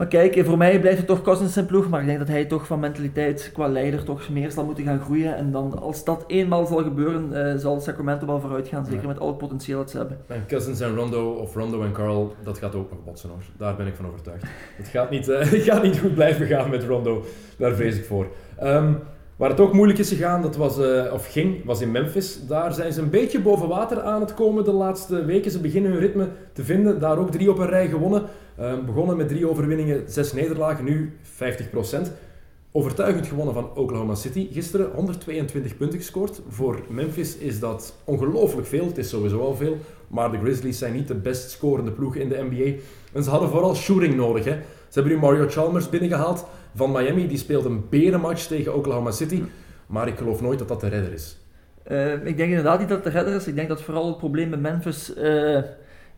Maar kijk, voor mij blijft het toch Cousins zijn ploeg, maar ik denk dat hij toch van mentaliteit qua leider toch meer zal moeten gaan groeien. En dan, als dat eenmaal zal gebeuren, eh, zal Sacramento wel vooruit gaan, zeker Ja. met al het potentieel dat ze hebben. En Cousins en Rondo, of Rondo en Carl, dat gaat ook nog botsen hoor. Daar ben ik van overtuigd. Het gaat niet, eh, het gaat niet goed blijven gaan met Rondo. Daar vrees ik voor. Ehm, waar het ook moeilijk is gegaan, dat was, eh, of ging, was in Memphis. Daar zijn ze een beetje boven water aan het komen de laatste weken. Ze beginnen hun ritme te vinden. Daar ook drie op een rij gewonnen. Ehm, begonnen met drie overwinningen, zes nederlagen. Nu 50%. overtuigend gewonnen van Oklahoma City. Gisteren 122 punten gescoord. Voor Memphis is dat ongelooflijk veel. Het is sowieso al veel. Maar de Grizzlies zijn niet de best scorende ploeg in de NBA. En ze hadden vooral shooting nodig. Hè. Ze hebben nu Mario Chalmers binnengehaald van Miami. Die speelt een berenmatch tegen Oklahoma City. Maar ik geloof nooit dat dat de redder is. Uh, ik denk inderdaad niet dat het de redder is. Ik denk dat vooral het probleem met Memphis... Uh,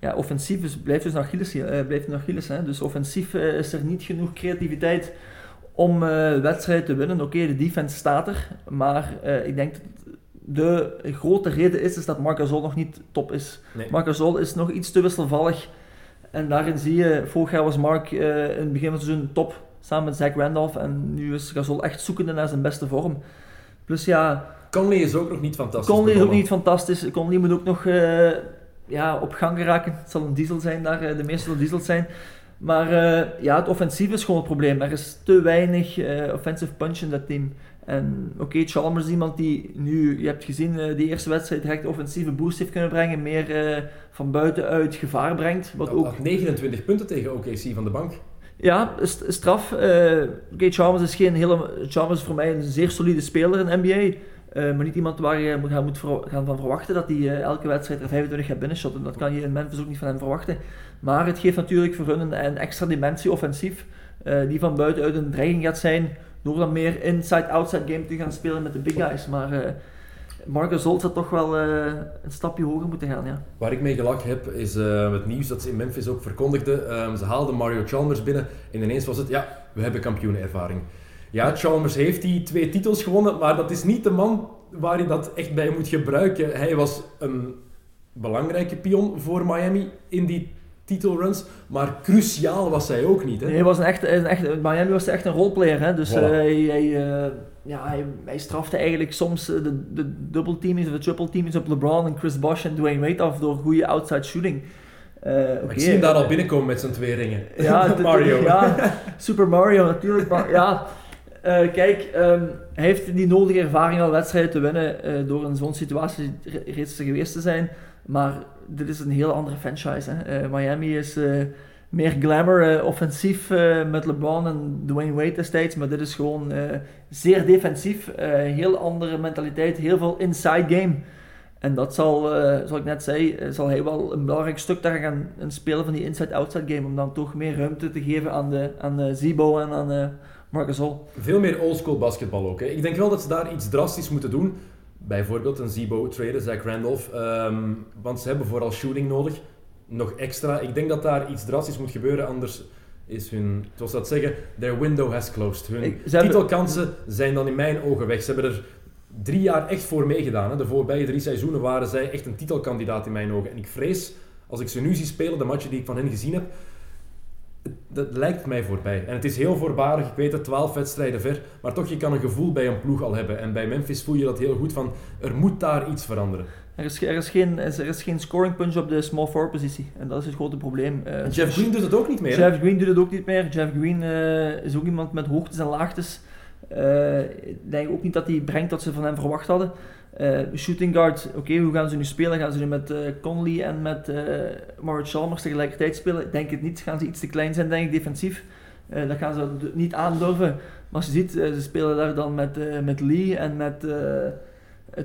ja, offensief is, blijft dus Achilles. Uh, blijft naar Achilles hè. Dus offensief is er niet genoeg creativiteit om uh, wedstrijden te winnen. Oké, de defense staat er, maar ik denk dat de grote reden is, is dat Marc Gasol nog niet top is. Nee. Marc Gasol is nog iets te wisselvallig. En daarin zie je, vorig jaar was Mark in het begin van het seizoen top, samen met Zach Randolph. En nu is Gasol echt zoekende naar zijn beste vorm. Plus ja... Conley is ook nog niet fantastisch. Conley is ook niet fantastisch. Conley moet ook nog ja, op gang geraken. Het zal een diesel zijn daar, de meeste zullen diesel zijn. Maar uh, ja, het offensief is gewoon het probleem. Er is te weinig uh, offensive punch in dat team. En oké, okay, Chalmers is iemand die nu, je hebt gezien, uh, die eerste wedstrijd direct offensieve boost heeft kunnen brengen. Meer van buitenuit gevaar brengt. Wat ook... 29 punten tegen OKC van de bank. Ja, straf. oké, okay, Chalmers is geen hele... Chalmers is voor mij een zeer solide speler in de NBA. Uh, maar niet iemand waar je moet gaan, van verwachten dat hij uh, elke wedstrijd er 25 gaat binnenshotten. Dat kan je in Memphis ook niet van hem verwachten. Maar het geeft natuurlijk voor hun een, extra dimensie offensief, uh, die van buitenuit een dreiging gaat zijn, door dan meer inside-outside game te gaan spelen met de big guys. Maar Marcus Zolt zou toch wel een stapje hoger moeten gaan. Ja. Waar ik mee gelachen heb, is het nieuws dat ze in Memphis ook verkondigden. Um, ze haalden Mario Chalmers binnen en ineens was het, ja, we hebben kampioenervaring. Ja, Chalmers heeft die twee titels gewonnen, maar dat is niet de man waar je dat echt bij moet gebruiken. Hij was een belangrijke pion voor Miami in die titelruns, maar cruciaal was hij ook niet. Hè? Nee, hij was een echt, een echt, Miami was echt een roleplayer. Hè? Dus voilà. uh, hij, hij, uh, ja, hij, hij, strafte eigenlijk soms de, de double teamings of de triple teamings op LeBron en Chris Bosh en Dwayne Wade af door goede outside shooting. Uh, okay, ik zie hem daar al binnenkomen met zijn twee ringen. Ja, Mario. ja, Super Mario natuurlijk. Maar ja, uh, kijk, um, hij heeft die nodige ervaring al wedstrijden te winnen uh, door in zo'n situatie reeds te geweest te zijn. Maar dit is een heel andere franchise. Hè. Uh, Miami is meer glamour offensief met LeBron en Dwayne Wade destijds. Maar dit is gewoon zeer defensief. heel andere mentaliteit, heel veel inside game. En dat zal, zoals ik net zei, zal hij wel een belangrijk stuk daar gaan spelen van die inside-outside game. Om dan toch meer ruimte te geven aan de, aan de Zibo en aan Marcus. Veel meer oldschool basketbal ook. Hè. Ik denk wel dat ze daar iets drastisch moeten doen. Bijvoorbeeld een Zibo traden, Zach Randolph. Um, want ze hebben vooral shooting nodig. Nog extra. Ik denk dat daar iets drastisch moet gebeuren, anders is hun, zoals dat zeggen, their window has closed. Hun Ik, titelkansen hebben... zijn dan in mijn ogen weg. Ze hebben er drie jaar echt voor meegedaan. Hè. De voorbije drie seizoenen waren zij echt een titelkandidaat in mijn ogen. En ik vrees, als ik ze nu zie spelen, de matchen die ik van hen gezien heb, dat lijkt mij voorbij. En het is heel voorbarig, ik weet het, 12 wedstrijden ver, maar toch, je kan een gevoel bij een ploeg al hebben. En bij Memphis voel je dat heel goed van, er moet daar iets veranderen. Er is, er is, geen, er is geen scoring punch op de small forward positie. En dat is het grote probleem. Uh, Jeff Green doet het ook niet meer. Jeff Green doet het ook niet meer. Jeff Green uh, is ook iemand met hoogtes en laagtes. Uh, ik denk ook niet dat hij brengt wat ze van hem verwacht hadden. Uh, shooting guard, oké, hoe gaan ze nu spelen? Gaan ze nu met uh, Conley en met uh, Maurice Chalmers tegelijkertijd spelen? Ik denk het niet. Gaan ze iets te klein zijn, denk ik, defensief. dat gaan ze niet aandurven. Maar als je ziet, ze spelen daar dan met, met Lee en met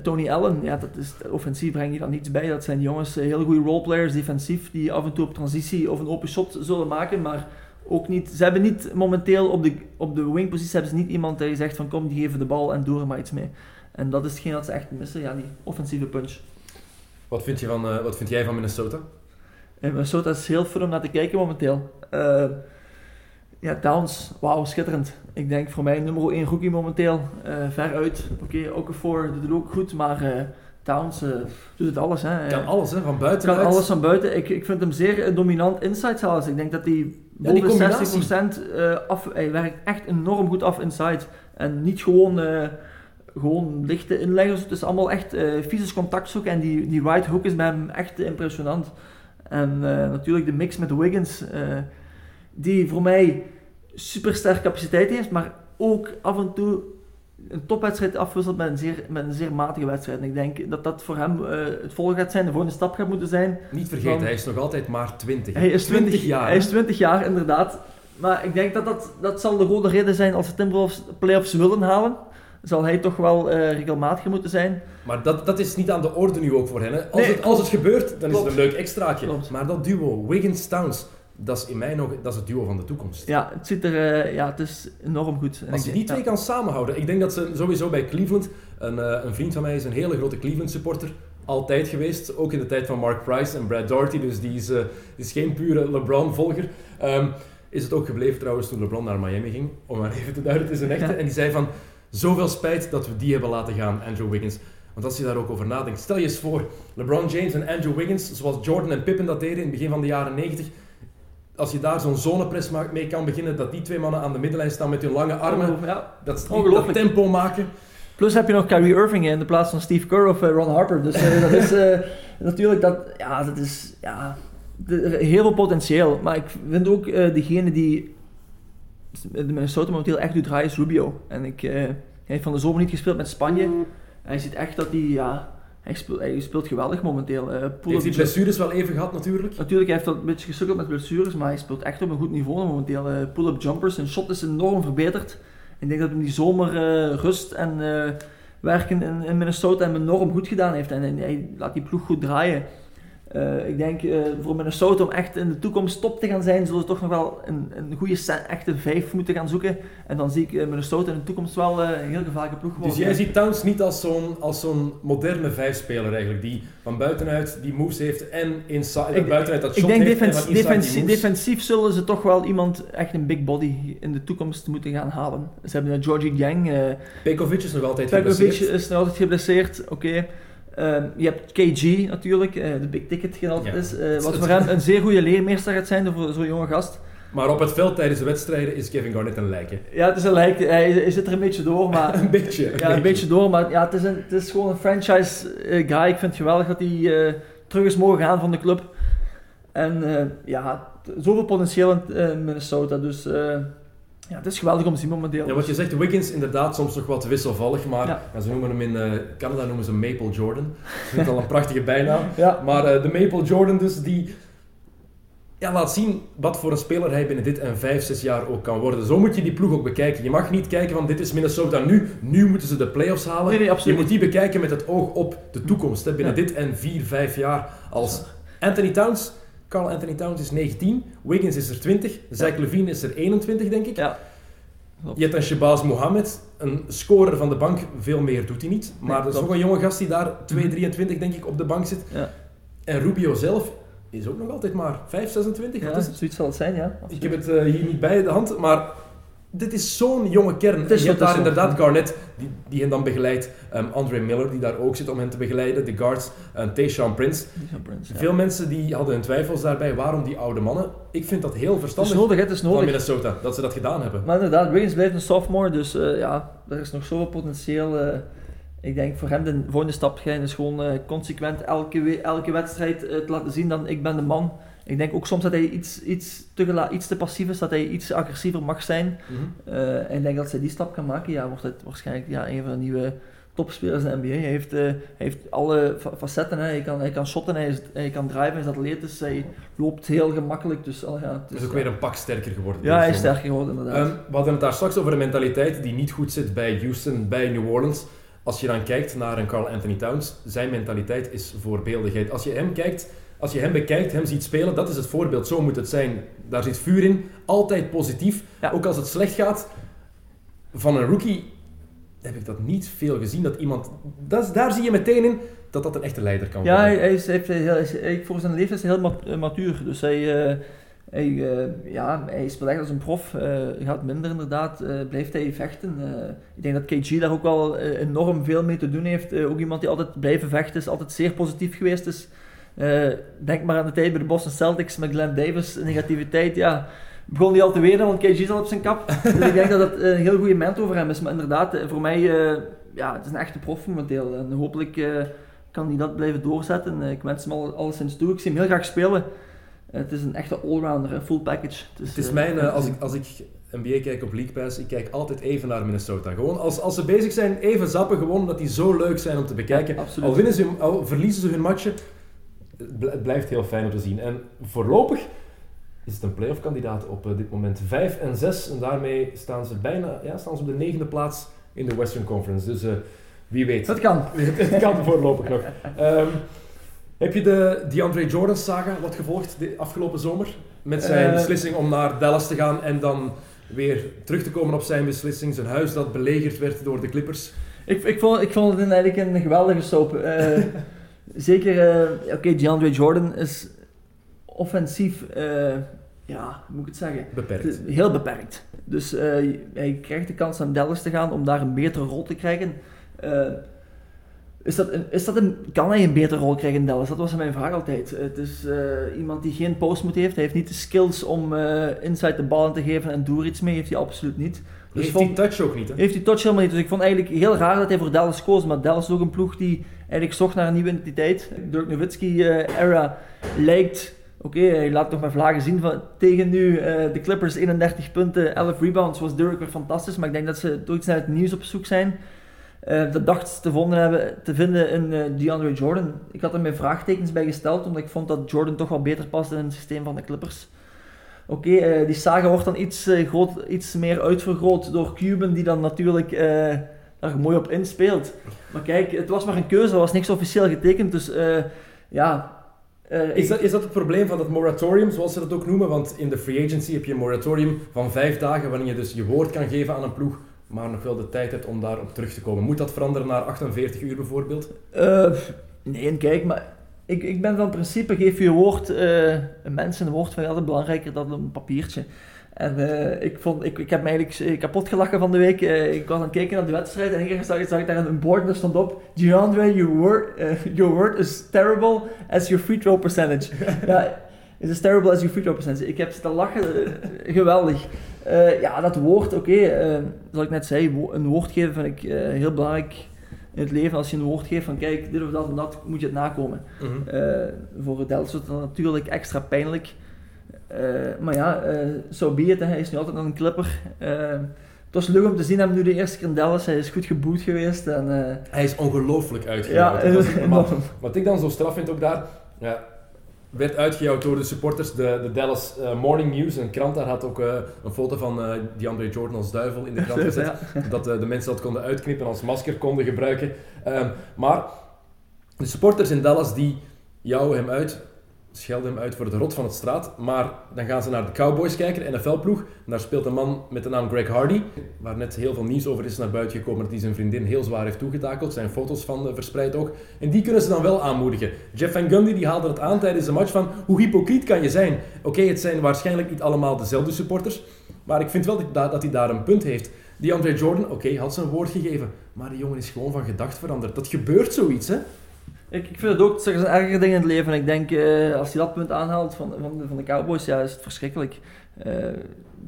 Tony Allen. Ja, dat is, offensief breng je dan niets bij. Dat zijn jongens, heel goede roleplayers, defensief, die af en toe op transitie of een open shot zullen maken, maar ook niet, ze hebben niet momenteel op de, op de wingpositie hebben ze niet iemand die zegt van kom, die geven de bal en doe er maar iets mee. En dat is hetgeen wat ze echt missen, ja, die offensieve punch. Wat vind, je van, uh, wat vind jij van Minnesota? En Minnesota is heel fun om naar te kijken momenteel. Uh, ja, Downs, wauw, schitterend. Ik denk voor mij nummer 1 rookie momenteel. Uh, ver uit. Oké, okay, Okafor doet het ook goed, maar Downs doet het alles. Hè. Kan alles, hè? van buiten Kan alles van buiten. Ik, ik vind hem zeer dominant inside zelfs. Ik denk dat hij boven ja, 60% af... Hij werkt echt enorm goed af inside. En niet gewoon gewoon lichte inleggers. Het is allemaal echt uh, fysisch contact zoeken. En die, die right hook is bij hem echt impressionant. En uh, natuurlijk de mix met Wiggins, uh, die voor mij super sterke capaciteit heeft, maar ook af en toe een topwedstrijd afwisselt met een zeer, met een zeer matige wedstrijd. En ik denk dat dat voor hem het volgende gaat zijn, de volgende stap gaat moeten zijn. Niet vergeten, hij is nog altijd maar 20. Hij is 20, 20 jaar. Hij is 20 jaar, inderdaad. Maar ik denk dat, dat dat zal de rode reden zijn als de Timberwolves playoffs willen halen. Zal hij toch wel eh regelmatiger moeten zijn. Maar dat, dat is niet aan de orde nu ook voor hen. Hè. Als, Nee, het, als het gebeurt, dan is het een leuk extraatje. Klopt. Maar dat duo, Wiggins-Towns, dat is in mijn ogen dat is het duo van de toekomst. Ja, het ziet er, eh, ja, het is enorm goed. En Als je die twee ja. kan samenhouden. Ik denk dat ze sowieso bij Cleveland, een, eh, een vriend van mij is een hele grote Cleveland supporter. Altijd geweest, ook in de tijd van Mark Price en Brad Doherty, dus die is, geen pure LeBron-volger. Ehm, is het ook gebleven trouwens toen LeBron naar Miami ging, om maar even te duiden, het is een echte. Ja. En die zei van, zoveel spijt dat we die hebben laten gaan, Andrew Wiggins. Want als je daar ook over nadenkt, stel je eens voor, LeBron James en Andrew Wiggins, zoals Jordan en Pippen dat deden in het begin van de jaren 90, als je daar zo'n zonepress mee kan beginnen, dat die twee mannen aan de middenlijn staan met hun lange armen, Ja. dat, dat tempo maken. Plus heb je nog Kyrie Irving in de plaats van Steve Kerr of eh, Ron Harper. Dus eh, dat is eh, natuurlijk dat, ja, dat is ja, de- heel veel potentieel. Maar ik vind ook eh, degene die de Minnesota momenteel echt doet draaien is Rubio. En ik, eh, hij heeft van de zomer niet gespeeld met Spanje. En je ziet echt dat hij, ja, hij speelt, hij speelt geweldig momenteel. Pull-up Heeft die blessures wel even gehad natuurlijk. Natuurlijk, hij heeft dat een beetje gesukkeld met blessures, maar hij speelt echt op een goed niveau momenteel. Eh, pull-up jumpers, zijn shot is enorm verbeterd. Ik denk dat hij die zomer rust en werken in, in Minnesota hem enorm goed gedaan heeft. En, en hij laat die ploeg goed draaien. Eh, ik denk eh, voor Minnesota om echt in de toekomst top te gaan zijn, zullen ze toch nog wel een, een goede echte vijf moeten gaan zoeken. En dan zie ik eh, Minnesota in de toekomst wel een heel gevaarlijke ploeg Dus worden. jij ziet Towns niet als zo'n, als zo'n moderne vijfspeler eigenlijk, die van buitenuit die moves heeft en inside, Ik- buitenuit dat Ik shot denk heeft en defens- van inside die defensie- moves. defensief zullen ze toch wel iemand, echt een big body, in de toekomst moeten gaan halen. Ze hebben Georgie Gang, Pekovic is nog altijd Pekovic geblesseerd. is nog altijd geblesseerd, oké. Ehm, je hebt KG natuurlijk, eh, de big ticket Ja. is. eh, wat voor hem een zeer goede leermeester gaat zijn voor zo'n jonge gast. Maar op het veld tijdens de wedstrijden is Kevin Garnett een lijken. Ja, het is een lijk, hij, hij zit er een beetje door, maar... Een beetje. Ja, een beetje door, maar ja, het, is een, het is gewoon een franchise eh, guy. Ik vind het geweldig dat hij terug is mogen gaan van de club. En ja, zoveel potentieel in Minnesota. Dus ja, het is geweldig om te zien momenteel. Ja, wat je zegt, Wiggins inderdaad soms nog wat wisselvallig, maar Ja. ja, ze noemen hem in eh, Canada noemen ze Maple Jordan. Ik vind het al een prachtige bijnaam. Ja, Maar eh, de Maple Jordan dus, die ja, laat zien wat voor een speler hij binnen dit en vijf, zes jaar ook kan worden. Zo moet je die ploeg ook bekijken. Je mag niet kijken van dit is Minnesota nu, nu moeten ze de playoffs halen. Nee, Je moet die bekijken met het oog op de toekomst. Hè. Binnen dit en vier, vijf jaar als Anthony Towns. Carl Anthony Towns is 19, Wiggins is er 20, Zach Levine is er 21 denk ik. ja. Je hebt een Shabazz Mohammed, een scorer van de bank, veel meer doet hij niet. Maar Nee, dat is ook een jonge gast die daar 2,23 denk ik op de bank zit. Ja. En Rubio zelf is ook nog altijd maar 5, 26. ja Wat is het? zoiets zal het zijn, ja. Ik heb het eh, hier niet bij de hand, maar dit is zo'n jonge kern. Het is je hebt daar inderdaad Garnett, die, die hen dan begeleidt. Ehm Andre Miller, die daar ook zit om hen te begeleiden. De guards, Tayshaun Prince. Van Prince, ja. Veel mensen die hadden hun twijfels daarbij. Waarom die oude mannen? Ik vind dat heel Het is verstandig nodig, het is van nodig. Minnesota, dat ze dat gedaan hebben. Maar inderdaad, Wiggins blijft een sophomore, dus eh, ja, er is nog zoveel potentieel. eh. ik denk voor hem de volgende stap is gewoon eh, consequent elke, elke wedstrijd te laten zien dat ik ben de man. Ik denk ook soms dat hij iets, iets, te, iets te passief is, dat hij iets agressiever mag zijn. Mhm. Eh, en ik denk dat zij die stap kan maken, ja, wordt het waarschijnlijk ja, een van de nieuwe topspelers in de NBA. Hij heeft, eh, hij heeft alle fa- facetten, hè. Hij, kan, hij kan shotten, hij, is, hij kan driven, hij is atletisch, hij loopt heel gemakkelijk. Dus, al ja, het Hij is ook weer een pak sterker geworden. Ja, hij is sterker geworden inderdaad. Ehm, we hadden het daar straks over een mentaliteit die niet goed zit bij Houston, bij New Orleans. Als je dan kijkt naar een Carl Anthony Towns, zijn mentaliteit is voorbeeldigheid. Als je hem kijkt, als je hem bekijkt, hem ziet spelen, dat is het voorbeeld. Zo moet het zijn. Daar zit vuur in, altijd positief. Ja. Ook als het slecht gaat. Van een rookie heb ik dat niet veel gezien. Dat iemand, dat, is- daar zie je meteen in dat dat een echte leider kan Ja, worden. hij, hij is, hij is- voor zijn leeftijd is hij heel eh, matuur. Dus hij, hij, eh, ja, hij speelt echt als een prof. eh, gaat minder inderdaad. blijft hij vechten. Ik denk dat KG daar ook wel enorm veel mee te doen heeft. Ook iemand die altijd blijven vechten is. Altijd zeer positief geweest is. Eh, denk maar aan de tijd bij de Boston Celtics met Glenn Davis. Negativiteit, ja. Begon hij al te weten, want KG zat op zijn kap. dus ik denk dat het een heel goede mentor voor hem is. Maar inderdaad, eh, voor mij, eh, ja, het is een echte prof momenteel. En hopelijk... kan hij dat blijven doorzetten. Ik wens hem al, alleszins toe. Ik zie hem heel graag spelen. Het is een echte allrounder, een full package. Dus, Het is mijn, als, ik, als ik NBA kijk op League Pass, ik kijk altijd even naar Minnesota. Gewoon als, als ze bezig zijn, even zappen, gewoon omdat die zo leuk zijn om te bekijken. Ja, absoluut. al, winnen ze, al verliezen ze hun matchen, het bl- het blijft heel fijn om te zien. En voorlopig is het een playoff kandidaat op eh, dit moment. 5 en 6 en daarmee staan ze bijna ja, staan ze op de negende plaats in de Western Conference. Dus eh, wie weet. Dat kan. het kan voorlopig nog. Ehm, heb je de DeAndre Jordan saga wat gevolgd de afgelopen zomer? Met zijn Eh. beslissing om naar Dallas te gaan en dan weer terug te komen op zijn beslissing. Zijn huis dat belegerd werd door de Clippers. Ik, ik, vond, ik vond het eigenlijk een geweldige soap. Zeker, eh, oké, DeAndre Jordan is offensief, eh, ja, hoe moet ik het zeggen? Beperkt. Heel beperkt. Dus eh, hij krijgt de kans naar Dallas te gaan om daar een betere rol te krijgen. Is dat een, is dat een, kan hij een betere rol krijgen in Dallas? Dat was mijn vraag altijd. Het is iemand die geen post moet heeft. Hij heeft niet de skills om inside de bal te geven en doe er iets mee. Heeft hij absoluut niet. Dus Heeft vond- die touch ook niet, hè? heeft hij touch helemaal niet. Dus ik vond eigenlijk heel raar dat hij voor Dallas koos. Maar Dallas is ook een ploeg die eigenlijk zocht naar een nieuwe identiteit. Dirk Nowitzki-era lijkt... Oké, hij laat nog maar vlagen zien van, tegen nu eh, de Clippers 31 punten, 11 rebounds, was Dirk weer fantastisch. Maar ik denk dat ze toch iets naar het nieuws op zoek zijn. Eh de dacht te, vonden hebben, te vinden in eh, DeAndre Jordan. Ik had er mijn vraagtekens bij gesteld, omdat ik vond dat Jordan toch wel beter past in het systeem van de Clippers. Oké, eh, die saga wordt dan iets, eh, groot, iets meer uitvergroot door Cuban, die dan natuurlijk eh, daar mooi op inspeelt. Maar kijk, het was maar een keuze, er was niks officieel getekend, dus eh, ja... eh, Is dat, is dat het probleem van het moratorium, zoals ze dat ook noemen? Want in de free agency heb je een moratorium van vijf dagen, waarin je dus je woord kan geven aan een ploeg, maar nog wel de tijd hebt om daarop terug te komen. Moet dat veranderen naar 48 uur bijvoorbeeld? Eh, nee, kijk, maar ik, ik ben van principe, geef je woord, eh, een mens een woord ik altijd belangrijker dan een papiertje. En eh, ik, vond, ik, ik heb me eigenlijk kapot gelachen van de week. Eh, ik was aan het kijken naar de wedstrijd en ik zag, zag ik daar een bord en daar stond op DeAndre, your word, eh, your word is terrible as your free throw percentage. ja, is as terrible as your free throw percentage. Ik heb zitten lachen, geweldig. Ja, dat woord, oké, zoals ik net zei, wo- een woord geven vind ik heel belangrijk in het leven. Als je een woord geeft van kijk, dit of dat en dat, moet je het nakomen. Eh, voor Delft is het dan natuurlijk extra pijnlijk. Eh, maar ja, eh zo be it, hij is nu altijd nog een clipper. Eh, het was leuk om te zien hem nu de eerste keer in Dallas. Hij is goed geboet geweest. En, Hij is ongelooflijk ja, uitgejouwd. Enorm. Wat ik dan zo straf vind ook daar, ja, werd uitgejouwd door de supporters. De, de Dallas Morning News, een krant, daar had ook een foto van DeAndre Jordan als duivel in de krant gezet. Ja. dat de mensen dat konden uitknippen en als masker konden gebruiken. Ehm, maar de supporters in Dallas die jouwen hem uit, schelden hem uit voor de rot van het straat. Maar dan gaan ze naar de Cowboys kijken, NFL-ploeg. Daar speelt een man met de naam Greg Hardy, waar net heel veel nieuws over is naar buiten gekomen dat hij zijn vriendin heel zwaar heeft toegetakeld. Zijn foto's van verspreid ook. En die kunnen ze dan wel aanmoedigen. Jeff Van Gundy die haalde het aan tijdens de match van hoe hypocriet kan je zijn? Oké, het zijn waarschijnlijk niet allemaal dezelfde supporters, maar ik vind wel dat, dat hij daar een punt heeft. Die Andre Jordan, oké, had zijn woord gegeven, maar die jongen is gewoon van gedacht veranderd. Dat gebeurt zoiets, hè? Ik, ik vind het ook, er zijn ergere dingen in het leven. En ik denk, eh, als je dat punt aanhaalt van, van, de, van de Cowboys, ja, is het verschrikkelijk. Eh,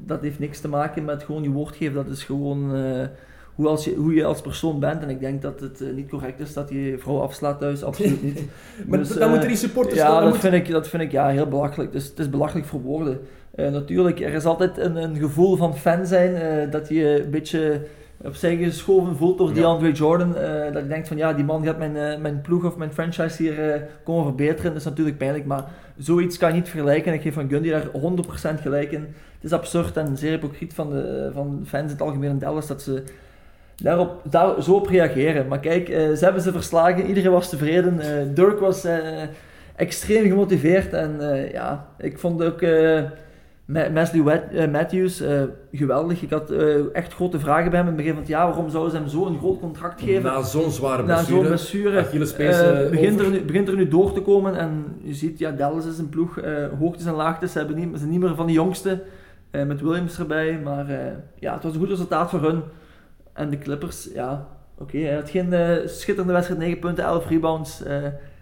dat heeft niks te maken met gewoon je woord geven. Dat is gewoon eh, hoe, als je, hoe je als persoon bent. En ik denk dat het niet correct is dat je vrouw afslaat thuis. Absoluut niet. Maar Dus, dan eh, moeten die supporters... Ja, dan dat moet- vind, ik, dat vind ik ja, heel belachelijk. Dus het is belachelijk voor woorden. Natuurlijk, er is altijd een, een gevoel van fan zijn, dat je je een beetje opzij geschoven voelt door Ja. DeAndre Jordan. eh, dat je denkt van ja, die man gaat mijn, eh, mijn ploeg of mijn franchise hier eh, komen verbeteren. Dat is natuurlijk pijnlijk, maar zoiets kan je niet vergelijken. Ik geef van Gundy daar 100% gelijk in. Het is absurd en zeer hypocriet van de van fans in het algemeen in Dallas dat ze daarop, daar zo op reageren. Maar kijk, ze hebben ze verslagen, iedereen was tevreden. Dirk was extreem gemotiveerd en ja, ik vond ook Wet- eh, Matthews eh, geweldig. Ik had eh, echt grote vragen bij hem in het begin van het jaar. Waarom zouden ze hem zo'n groot contract geven? Na zo'n zware Na zo'n blessure, blessure. Eh, begint, er nu, begint er nu door te komen en je ziet, ja, Dallas is een ploeg, hoogtes en laagtes, ze, hebben niet, ze zijn niet meer van de jongste, met Williams erbij, maar ja, het was een goed resultaat voor hun. En de Clippers, ja, oké, hij had geen schitterende wedstrijd, 9 punten, 11 rebounds,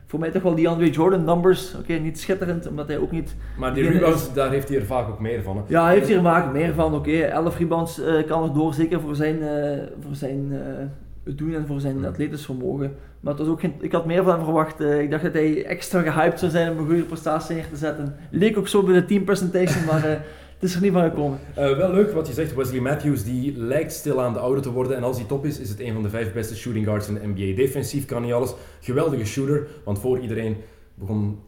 voor mij toch wel die Andre Jordan numbers, oké, niet schitterend, omdat hij ook niet, Maar die rebounds, daar heeft hij er vaak ook meer van. Hè. ja, hij heeft hier vaak meer van, oké, 11 rebounds eh, kan er door, zeker voor zijn, eh, voor zijn eh, doen en voor zijn atletisch vermogen. Maar het was ook geen, ik had meer van hem verwacht. ik dacht dat hij extra gehyped zou zijn om een goede prestatie neer te zetten. Leek ook zo bij de team presentation, maar het is er niet van gekomen. Eh, wel leuk wat je zegt, Wesley Matthews die lijkt stilaan de oude te worden en als hij top is, is het een van de vijf beste shooting guards in de NBA. Defensief kan hij alles, geweldige shooter, want voor iedereen begon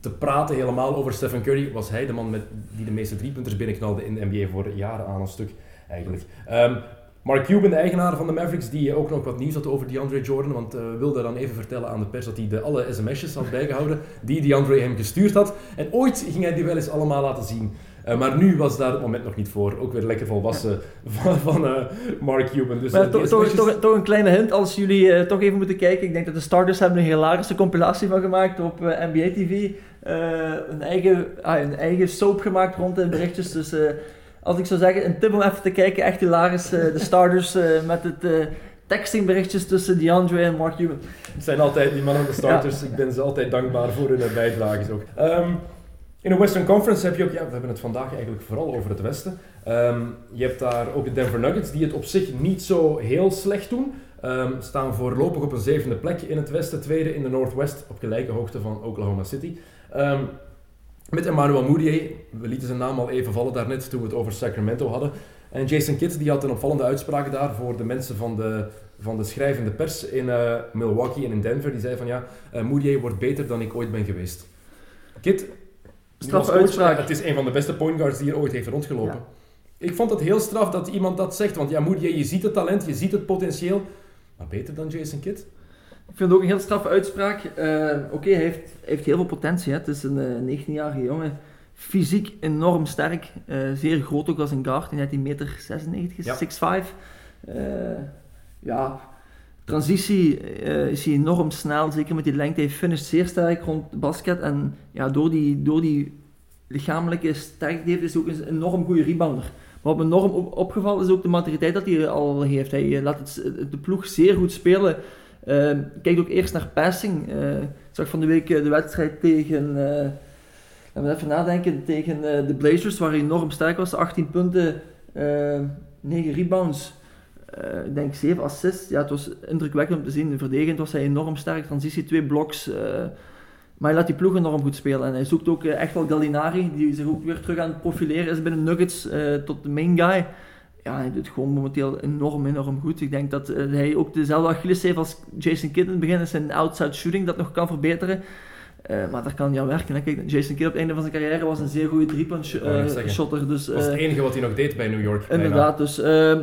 te praten helemaal over Stephen Curry, was hij de man met, die de meeste driepunters binnenknalde in de NBA voor jaren aan een stuk eigenlijk. Ehm, Mark Cuban, de eigenaar van de Mavericks, die ook nog wat nieuws had over DeAndre Jordan, want uh, wilde dan even vertellen aan de pers dat hij de alle sms'jes had bijgehouden die DeAndre hem gestuurd had. En ooit ging hij die wel eens allemaal laten zien. Uh, maar nu was daar het moment nog niet voor. Ook weer lekker volwassen van, van uh, Mark Cuban. Dus, maar toch, sms'jes... toch, toch, een kleine hint als jullie toch even moeten kijken. Ik denk dat de starters hebben een hilarische compilatie van gemaakt op NBA TV. een, eigen, ah, een eigen soap gemaakt rond de berichtjes. Dus als ik zou zeggen, een tip om even te kijken, echt hilarisch. De starters met het textingberichtjes tussen DeAndre en Mark Cuban. Het zijn altijd die mannen, de starters. Ja. Ik ben ze altijd dankbaar voor hun bijdrages ook. Um, in de Western Conference heb je ook, ja, we hebben het vandaag eigenlijk vooral over het Westen. Um, je hebt daar ook de Denver Nuggets, die het op zich niet zo heel slecht doen. Um, staan voorlopig op een zevende plek in het Westen, tweede in de Northwest, op gelijke hoogte van Oklahoma City. Um, met Emmanuel Moutier, we lieten zijn naam al even vallen daarnet toen we het over Sacramento hadden. En Jason Kidd die had een opvallende uitspraak daar voor de mensen van de, van de schrijvende pers in uh, Milwaukee en in Denver. Die zei van ja, uh, wordt beter dan ik ooit ben geweest. Kidd, uitspraak. het is een van de beste point guards die er ooit heeft rondgelopen. Ja. Ik vond het heel straf dat iemand dat zegt, want ja, Moutier, je ziet het talent, je ziet het potentieel, maar beter dan Jason Kidd? Ik vind het ook een heel straffe uitspraak. Uh, Oké, okay, hij heeft, heeft, heel veel potentie. Hè. Het is een uh, 19-jarige jongen. Fysiek enorm sterk. Uh, zeer groot ook als een guard. Hij heeft meter 96, ja. 6'5. ja, transitie is hij enorm snel. Zeker met die lengte. Hij finisht zeer sterk rond basket. En ja, door die, door die lichamelijke sterkte heeft, hij ook een enorm goede rebounder. Maar wat me enorm op, opgevallen is ook de maturiteit dat hij al heeft. Hij laat het, de ploeg zeer goed spelen. Uh, kijk ook eerst naar passing. Uh, ik zag van de week de wedstrijd tegen, laten we even nadenken, tegen de Blazers, waar hij enorm sterk was. 18 punten, 9 rebounds, ik denk 7 assists. Ja, het was indrukwekkend om te zien. Verdedigend was hij enorm sterk, transitie, 2 bloks. maar hij laat die ploeg enorm goed spelen. En hij zoekt ook echt wel Gallinari, die zich ook weer terug aan het profileren is binnen Nuggets, tot de main guy ja, hij doet gewoon momenteel enorm, enorm goed. Ik denk dat uh, hij ook dezelfde Achilles heeft als Jason Kidd in het begin. Zijn outside shooting dat nog kan verbeteren. Uh, maar daar kan hij aan werken. Kijk, Jason Kidd op het einde van zijn carrière was een zeer goede driepunt sh uh, shotter. Dus, dat was het enige wat hij nog deed bij New York. Inderdaad, dus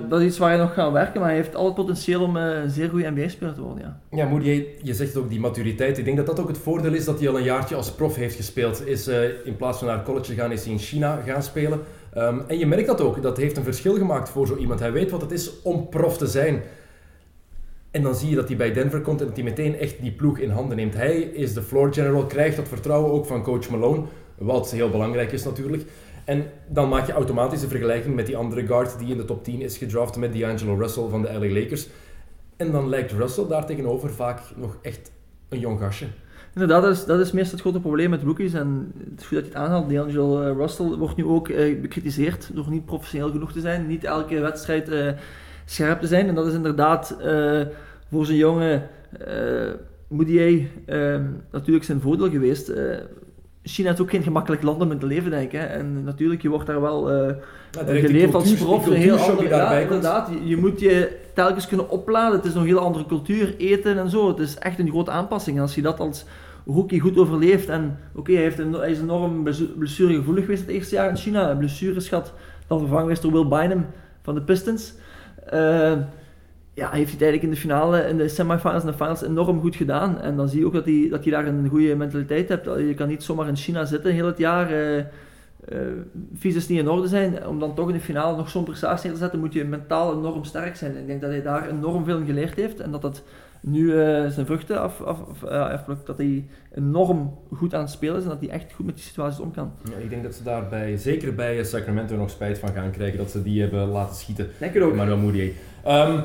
dat is iets waar hij nog gaat werken. Maar hij heeft al het potentieel om een zeer goede NBA-speler te worden. Ja, ja je, je zegt ook die maturiteit. Ik denk dat dat ook het voordeel is dat hij al een jaartje als prof heeft gespeeld. Is, in plaats van naar college te gaan, is hij in China gaan spelen. Um, en je merkt dat ook, dat heeft een verschil gemaakt voor zo iemand. Hij weet wat het is om prof te zijn. En dan zie je dat hij bij Denver komt en dat hij meteen echt die ploeg in handen neemt. Hij is de floor general, krijgt dat vertrouwen ook van coach Malone, wat heel belangrijk is natuurlijk. En dan maak je automatisch een vergelijking met die andere guard die in de top 10 is gedraft met D'Angelo Russell van de LA Lakers. En dan lijkt Russell daar tegenover vaak nog echt een jong gastje. Inderdaad, dat is, dat is meestal het grote probleem met rookies. En het is goed dat je het aanhaalt. D'Angelo uh, Russell wordt nu ook uh, bekritiseerd door niet professioneel genoeg te zijn. Niet elke wedstrijd uh, scherp te zijn. En dat is inderdaad voor zo'n jonge Moutier natuurlijk zijn voordeel geweest. China is ook geen gemakkelijk land om in te leven, denk ik. Hè. En natuurlijk, je wordt daar wel uh, ja, geleefd als prof. Een heel andere, ja, inderdaad. Je, je, moet je telkens kunnen opladen. Het is nog een heel andere cultuur, eten en zo. Het is echt een grote aanpassing. En als je dat als rookie goed overleeft en oké, okay, hij, hij is enorm blessuregevoelig geweest het eerste jaar in China. Blessures gehad, dan vervangen is door Will Bynum van de Pistons. Uh, ja, heeft hij eigenlijk in de finale, in de semifinals en de finals enorm goed gedaan. En dan zie je ook dat hij, dat hij daar een goede mentaliteit hebt. Je kan niet zomaar in China zitten heel het jaar. Uh, uh, niet in orde zijn. Om dan toch in de finale nog zo'n prestatie neer te zetten, moet je mentaal enorm sterk zijn. Ik denk dat hij daar enorm veel in geleerd heeft. En dat dat nu uh, zijn vruchten af, af, af, dat hij enorm goed aan het spelen is en dat hij echt goed met die situaties om kan. Ja, ik denk dat ze daarbij, zeker bij Sacramento, nog spijt van gaan krijgen dat ze die hebben laten schieten. Denk ook. Manuel Mourier. Um,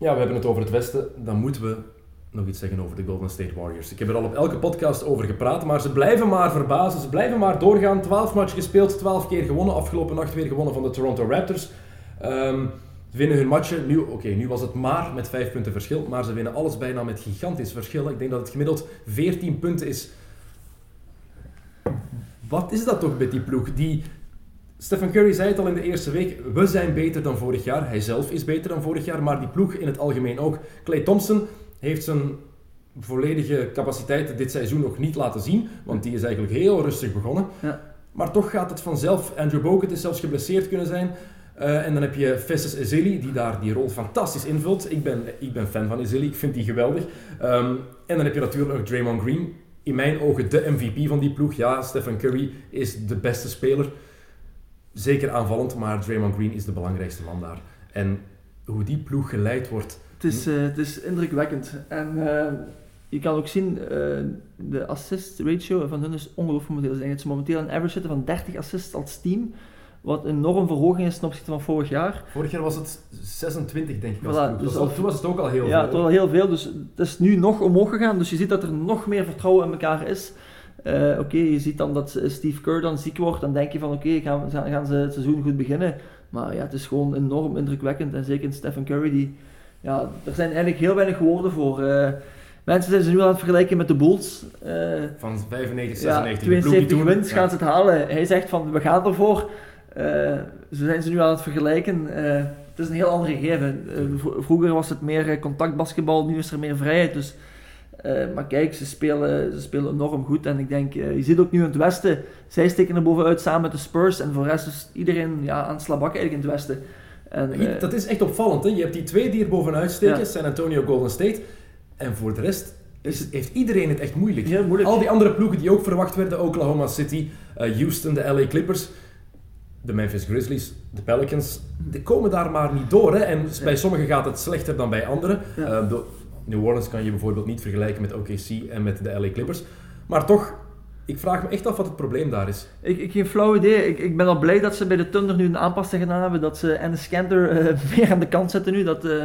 ja, we hebben het over het Westen. Dan moeten we nog iets zeggen over de Golden State Warriors. Ik heb er al op elke podcast over gepraat, maar ze blijven maar verbazen. Ze blijven maar doorgaan. 12 matchen gespeeld, 12 keer gewonnen. Afgelopen nacht weer gewonnen van de Toronto Raptors. Um, ze winnen hun matchen. Nu, oké, nu was het maar met 5 punten verschil, maar ze winnen alles bijna met gigantisch verschil. Ik denk dat het gemiddeld 14 punten is. Wat is dat toch met die ploeg? Die Stephen Curry zei het al in de eerste week, we zijn beter dan vorig jaar. Hij zelf is beter dan vorig jaar, maar die ploeg in het algemeen ook. Clay Thompson heeft zijn volledige capaciteiten dit seizoen nog niet laten zien, want die is eigenlijk heel rustig begonnen. Ja. Maar toch gaat het vanzelf. Andrew Bogut is zelfs geblesseerd kunnen zijn. Eh, en dan heb je Festus Ezeli, die daar die rol fantastisch invult. Ik ben, ik ben fan van Ezeli, ik vind die geweldig. Ehm, en dan heb je natuurlijk nog Draymond Green. In mijn ogen de MVP van die ploeg. Ja, Stephen Curry is de beste speler. Zeker aanvallend, maar Draymond Green is de belangrijkste man daar. En hoe die ploeg geleid wordt... Het is, eh, het is indrukwekkend. En eh, je kan ook zien, eh, de assist ratio van hun is ongelooflijk momenteel. Ze momenteel een average zitten van 30 assists als team. Wat een enorm verhoging is ten opzichte van vorig jaar. Vorig jaar was het 26, denk ik. Als Voilà, dus al- toen was het ook al heel ja, veel. het was al heel veel. Dus het is nu nog omhoog gegaan. Dus je ziet dat er nog meer vertrouwen in elkaar is. Eh, oké, je ziet dan dat Steve Kerr dan ziek wordt. Dan denk je van oké, gaan, gaan ze het seizoen goed beginnen. Maar ja, het is gewoon enorm indrukwekkend. En zeker in Stephen Curry, die... Ja, er zijn eigenlijk heel weinig woorden voor. Eh, mensen zijn ze nu aan het vergelijken met de Bulls. Eh, Van 95, ja, 96. de ploeg die 72 toen- wins ja. gaan ze het halen. Hij zegt van, we gaan ervoor. Zo zijn ze nu aan het vergelijken. Het is een heel ander gegeven. Vro- vroeger was het meer contactbasketbal, nu is er meer vrijheid. Dus, eh, maar kijk, ze spelen, ze spelen enorm goed. En ik denk, eh, je ziet ook nu in het Westen, zij steken er bovenuit samen met de Spurs. En voor de rest is iedereen ja, aan het slabakken eigenlijk in het Westen. En, eh, Dat is echt opvallend. Hè? Je hebt die twee die er bovenuit steken, Ja. San Antonio, Golden State. En voor de rest is, heeft iedereen het echt moeilijk. Al die andere ploegen die ook verwacht werden, Oklahoma City, Houston, de LA Clippers, de Memphis Grizzlies, de Pelicans, die komen daar maar niet door. Hè? En bij sommigen gaat het slechter dan bij anderen. Ja. De- New Orleans kan je bijvoorbeeld niet vergelijken met OKC en met de LA Clippers. Maar toch, ik vraag me echt af wat het probleem daar is. Ik, ik geen flauw idee. Ik, ik ben al blij dat ze bij de Thunder nu een aanpassing gedaan hebben. Dat ze Ennis Kanter eh meer aan de kant zetten nu. Dat eh,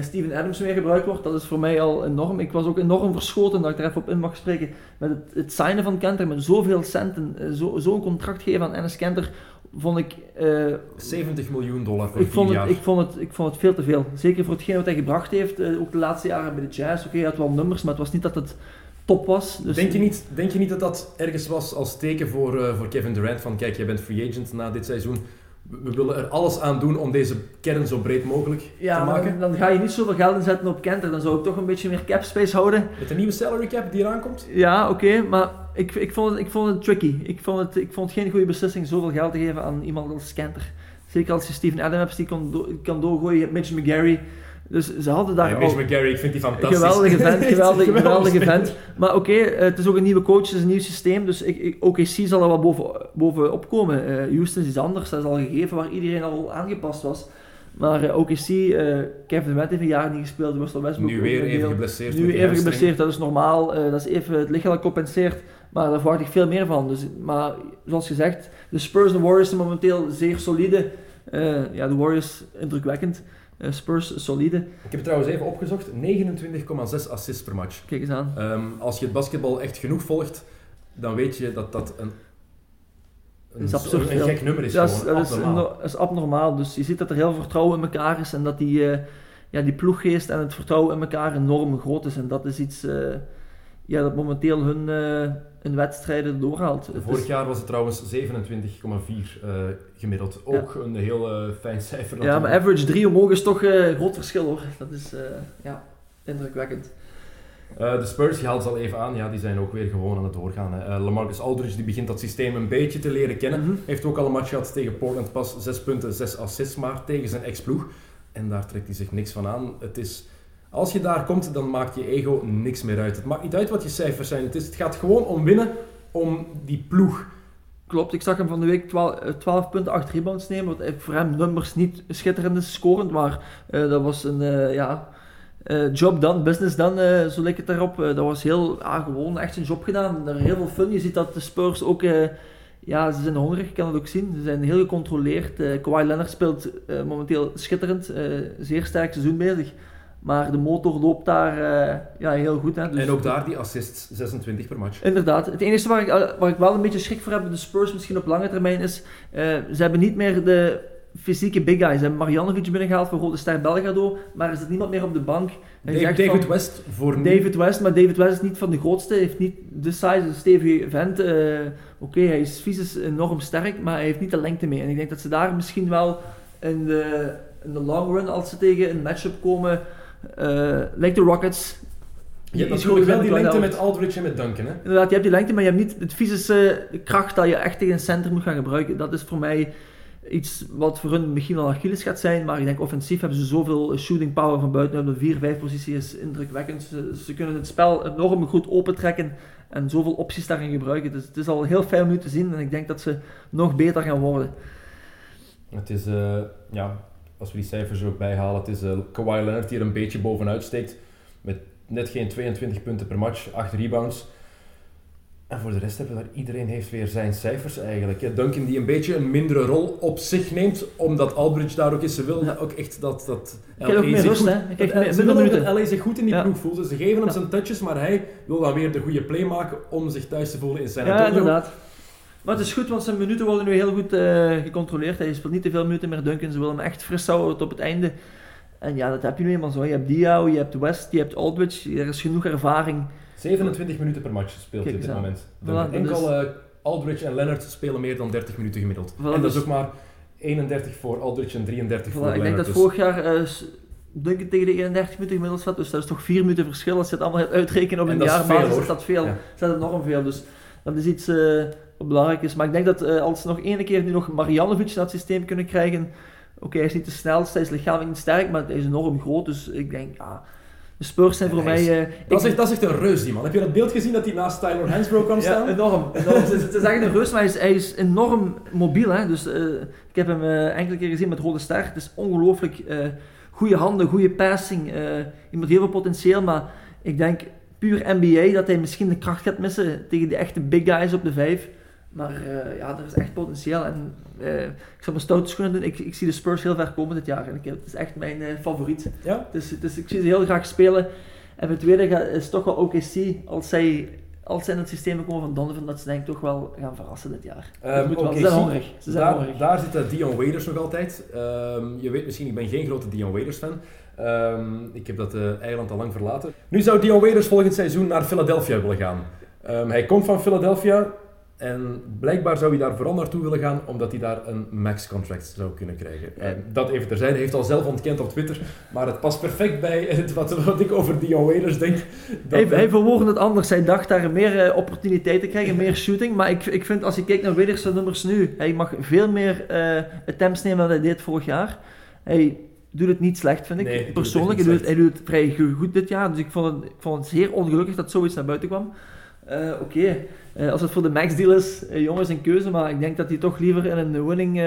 Steven Adams meer gebruikt wordt. Dat is voor mij al enorm. Ik was ook enorm verschoten dat ik er even op in mag spreken. Met het, het signen van Kanter. Met zoveel centen. zo- Zo'n contract geven aan Ennis Kanter. Vond ik... eh, 70 miljoen dollar voor ik, vond het, jaar. ik, vond het, ik vond het veel te veel. Zeker voor hetgeen wat hij gebracht heeft. eh, ook de laatste jaren bij de Jazz. Oké, hij had wel nummers. Maar het was niet dat het top was. Dus, Denk, je niet, denk je niet dat dat ergens was als teken voor, eh, voor Kevin Durant? Van kijk, jij bent free agent na dit seizoen. We, willen er alles aan doen om deze kern zo breed mogelijk Ja, te maken. dan ga je niet zoveel geld inzetten op Kenter. Dan zou ik toch een beetje meer cap space houden. Met de nieuwe salary cap die eraan komt? Ja, oké, maar ik, ik, vond het, ik vond het tricky. Ik vond het, ik vond het geen goede beslissing zoveel geld te geven aan iemand als Kenter. Zeker als je Steven Adams die kan, do- kan doorgooien. Je hebt Mitch McGarry. Dus ze hadden daar McGarry, ik vind die fantastisch. Geweldige vent, geweldige, vent. Maar oké, eh, het is ook een nieuwe coach, het is een nieuw systeem, dus ik, ik, OKC zal er wel boven, bovenop komen. Eh, Houston is iets anders, dat is al gegeven waar iedereen al aangepast was. Maar eh, OKC, eh Kevin Durant heeft een jaar niet gespeeld, Russell Westbrook Nu weer even geblesseerd. Nu even geblesseerd, dat is normaal. dat is even het lichaam dat compenseert. Maar daar verwacht ik veel meer van. Dus, maar zoals gezegd, de Spurs en Warriors zijn momenteel zeer solide. Ja, de Warriors indrukwekkend. Eh, Spurs solide. Ik heb het trouwens even opgezocht. 29,6 assists per match. Kijk eens aan. Ehm, als je het basketbal echt genoeg volgt, dan weet je dat dat een, een, is absurd een veel. gek nummer is. dat, is, gewoon, dat, is, abnormaal. is. Dus je ziet dat er heel veel vertrouwen in elkaar is. En dat die, eh, ja, die ploeggeest en het vertrouwen in elkaar enorm groot is. En dat is iets eh, ja, dat momenteel hun, eh, hun wedstrijden doorhaalt. Vorig is- jaar was het trouwens 27,4 eh, gemiddeld. Ook een heel eh, fijn cijfer Ja, natuurlijk. maar average 3 omhoog is toch een groot verschil hoor. Dat is ja, indrukwekkend. De Spurs, je haalt ze al even aan, ja, die zijn ook weer gewoon aan het doorgaan. Hè. Lamarcus Aldridge die begint dat systeem een beetje te leren kennen. Mhm. Heeft ook al een match gehad tegen Portland, pas 6 punten, 6 assists maar tegen zijn ex-ploeg. En daar trekt hij zich niks van aan. Het is, als je daar komt, dan maakt je ego niks meer uit. Het maakt niet uit wat je cijfers zijn. Het, is, het gaat gewoon om winnen, om die ploeg. Klopt, ik zag hem van de week 12, eh, 12 punten, 8 rebounds nemen. Wat eh, voor hem nummers niet schitterend is scorend, maar eh, dat was een ja, job done, business done, eh, zo leek het daarop. Dat was heel gewoon echt zijn job gedaan. Er heel veel fun. Je ziet dat de Spurs ook, ja, ze zijn hongerig, ik kan het ook zien. Ze zijn heel gecontroleerd. Kawhi Leonard speelt momenteel schitterend, zeer sterk seizoen bezig. Maar de motor loopt daar eh, ja, heel goed. Hè. Dus- En ook daar die assists, 26 per match. Inderdaad. Het enige waar ik, eh, waar ik wel een beetje schrik voor heb, de Spurs misschien op lange termijn, is eh, ze hebben niet meer de fysieke big guys. Ze hebben Marjanovic binnengehaald voor Rode Ster Belgrado, maar er zit niemand meer op de bank. Hij Dave- David van- West voor nu. David West, maar David West is niet van de grootste, heeft niet de size, een stevige vent. Oké, hij is fysisch enorm sterk, maar hij heeft niet de lengte mee. En ik denk dat ze daar misschien wel in de, in de long run, als ze tegen een matchup komen, lijkt de Rockets, Je hebt natuurlijk wel die lengte met Aldridge en met Duncan. Hè? Inderdaad, je hebt die lengte, maar je hebt niet het fysische kracht dat je echt tegen een center moet gaan gebruiken. Dat is voor mij iets wat voor hun misschien wel Achilles gaat zijn, maar ik denk offensief hebben ze zoveel shooting power van buiten. De 4-5 positie is indrukwekkend. Ze, ze kunnen het spel enorm goed opentrekken en zoveel opties daarin gebruiken. Dus het is al heel fijn om nu te zien en ik denk dat ze nog beter gaan worden. Het is, eh, ja, als we die cijfers er ook bijhalen, het is uh, Kawhi Leonard die er een beetje bovenuit steekt. Met net geen 22 punten per match, 8 rebounds. En voor de rest hebben we daar, iedereen heeft weer zijn cijfers eigenlijk. Hè. Duncan die een beetje een mindere rol op zich neemt, omdat Aldridge daar ook is. Ze willen Ja. ook echt dat, dat meer zich rust, goed- hè. Ik krijg dat- meer- ze willen dat LA zich goed in die Ja. ploeg voelt. Dus ze geven hem Ja. zijn touches, maar hij wil dan weer de goede play maken om zich thuis te voelen in San Ja, inderdaad. Maar het is goed, want zijn minuten worden nu heel goed eh, gecontroleerd. Hij speelt niet te veel minuten meer Duncan. Ze willen hem echt fris houden tot op het einde. En ja, dat heb je nu eenmaal zo. Je hebt Diao, je hebt West, je hebt Aldridge. Er is genoeg ervaring. 27 minuten per match speelt hij op dit aan. moment. Voilà, dat Enkel eh, Aldridge en Leonard spelen meer dan 30 minuten gemiddeld. Voilà, en dat is dus- ook maar 31 voor Aldridge en 33 Voilà, voor ik denk Leonard. dat dus- vorig jaar eh, Duncan tegen de 31 minuten gemiddeld zat. Dus dat is toch 4 minuten verschil. Als je het allemaal gaat uitrekenen op En een jaar, is dat veel. Ja. Is dat enorm veel. Dus dat is iets wat belangrijk is. Maar ik denk dat eh, als ze nog ene keer nu nog Marjanovic naar het systeem kunnen krijgen. Oké, hij is niet de snelste, hij is lichamelijk niet sterk, maar hij is enorm groot. Dus ik denk, ja, de Spurs zijn voor is- mij... eh, Dat ik- is, echt, dat is echt een reus, die man. Heb je dat beeld gezien dat hij naast Tyler Hansbrough kwam staan? Ja, enorm. enorm. het, is, het is echt een rust, maar hij is, hij is enorm mobiel. Hè? Dus, eh, ik heb hem enkele keer gezien met Rode Ster. Het is ongelooflijk goede handen, goede passing. iemand heel veel potentieel, maar ik denk puur NBA dat hij misschien de kracht gaat missen tegen de echte big guys op de vijf. Maar eh, ja, er is echt potentieel. En eh, ik zal mijn stoute schoenen doen. Ik, ik zie de Spurs heel ver komen dit jaar. En ik, het is echt mijn eh, favoriet. Ja? Dus, dus ik zie ze heel graag spelen. En het tweede is toch wel OKC. Als zij, als zij in het systeem komen van Donovan, dat ze denk ik toch wel gaan verrassen dit jaar. Moet wel. Ze zijn hongerig. Ze zijn daar, hongerig. daar zit Dion Waiters nog altijd. Ehm, je weet misschien, ik ben geen grote Dion Waiters fan. Ehm, ik heb dat eiland al lang verlaten. Nu zou Dion Waiters volgend seizoen naar Philadelphia willen gaan. Ehm, hij komt van Philadelphia en blijkbaar zou hij daar vooral naartoe willen gaan omdat hij daar een max-contract zou kunnen krijgen. Ehm, dat even terzijde, hij heeft al zelf ontkend op Twitter, maar het past perfect bij het, wat, wat ik over Dion Waiters denk. Dat, Hij, hij het anders. Hij dacht daar meer eh, opportuniteit te krijgen, meer shooting. Maar ik, ik vind als je kijkt naar Widders nummers nu, hij mag veel meer eh attempts nemen dan hij deed vorig jaar. Hij doet het niet slecht, vind ik. Nee, doet Persoonlijk, hij doet, het, hij doet het vrij go- goed dit jaar. Dus ik vond het, ik vond het zeer ongelukkig dat zoiets naar buiten kwam. Eh, Oké, Eh, als het voor de max deal is, eh, jongens, een keuze. Maar ik denk dat hij toch liever in een winning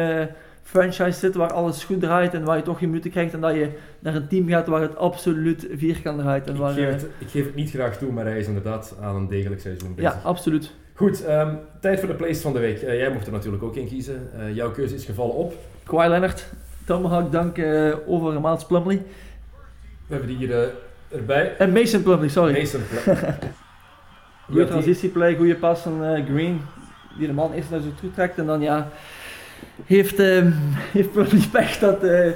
franchise zit waar alles goed draait en waar je toch je minuten krijgt. En dat je naar een team gaat waar het absoluut vierkant draait. En ik, waar, geef het, ik geef het niet graag toe, maar hij is inderdaad aan een degelijk seizoen bezig. ja, absoluut. Goed, ehm, tijd voor de plays van de week. Jij mocht er natuurlijk ook in kiezen. Jouw keuze is gevallen op. Kawhi Leonard, Tomahawk dank over Miles Plumley. We hebben die hier erbij. En Mason Plumley, sorry. Mason Goede transitieplay, goede pas van eh, Green. Die de man eerst naar zich toe trekt. En dan ja, heeft, eh, heeft pech dat, eh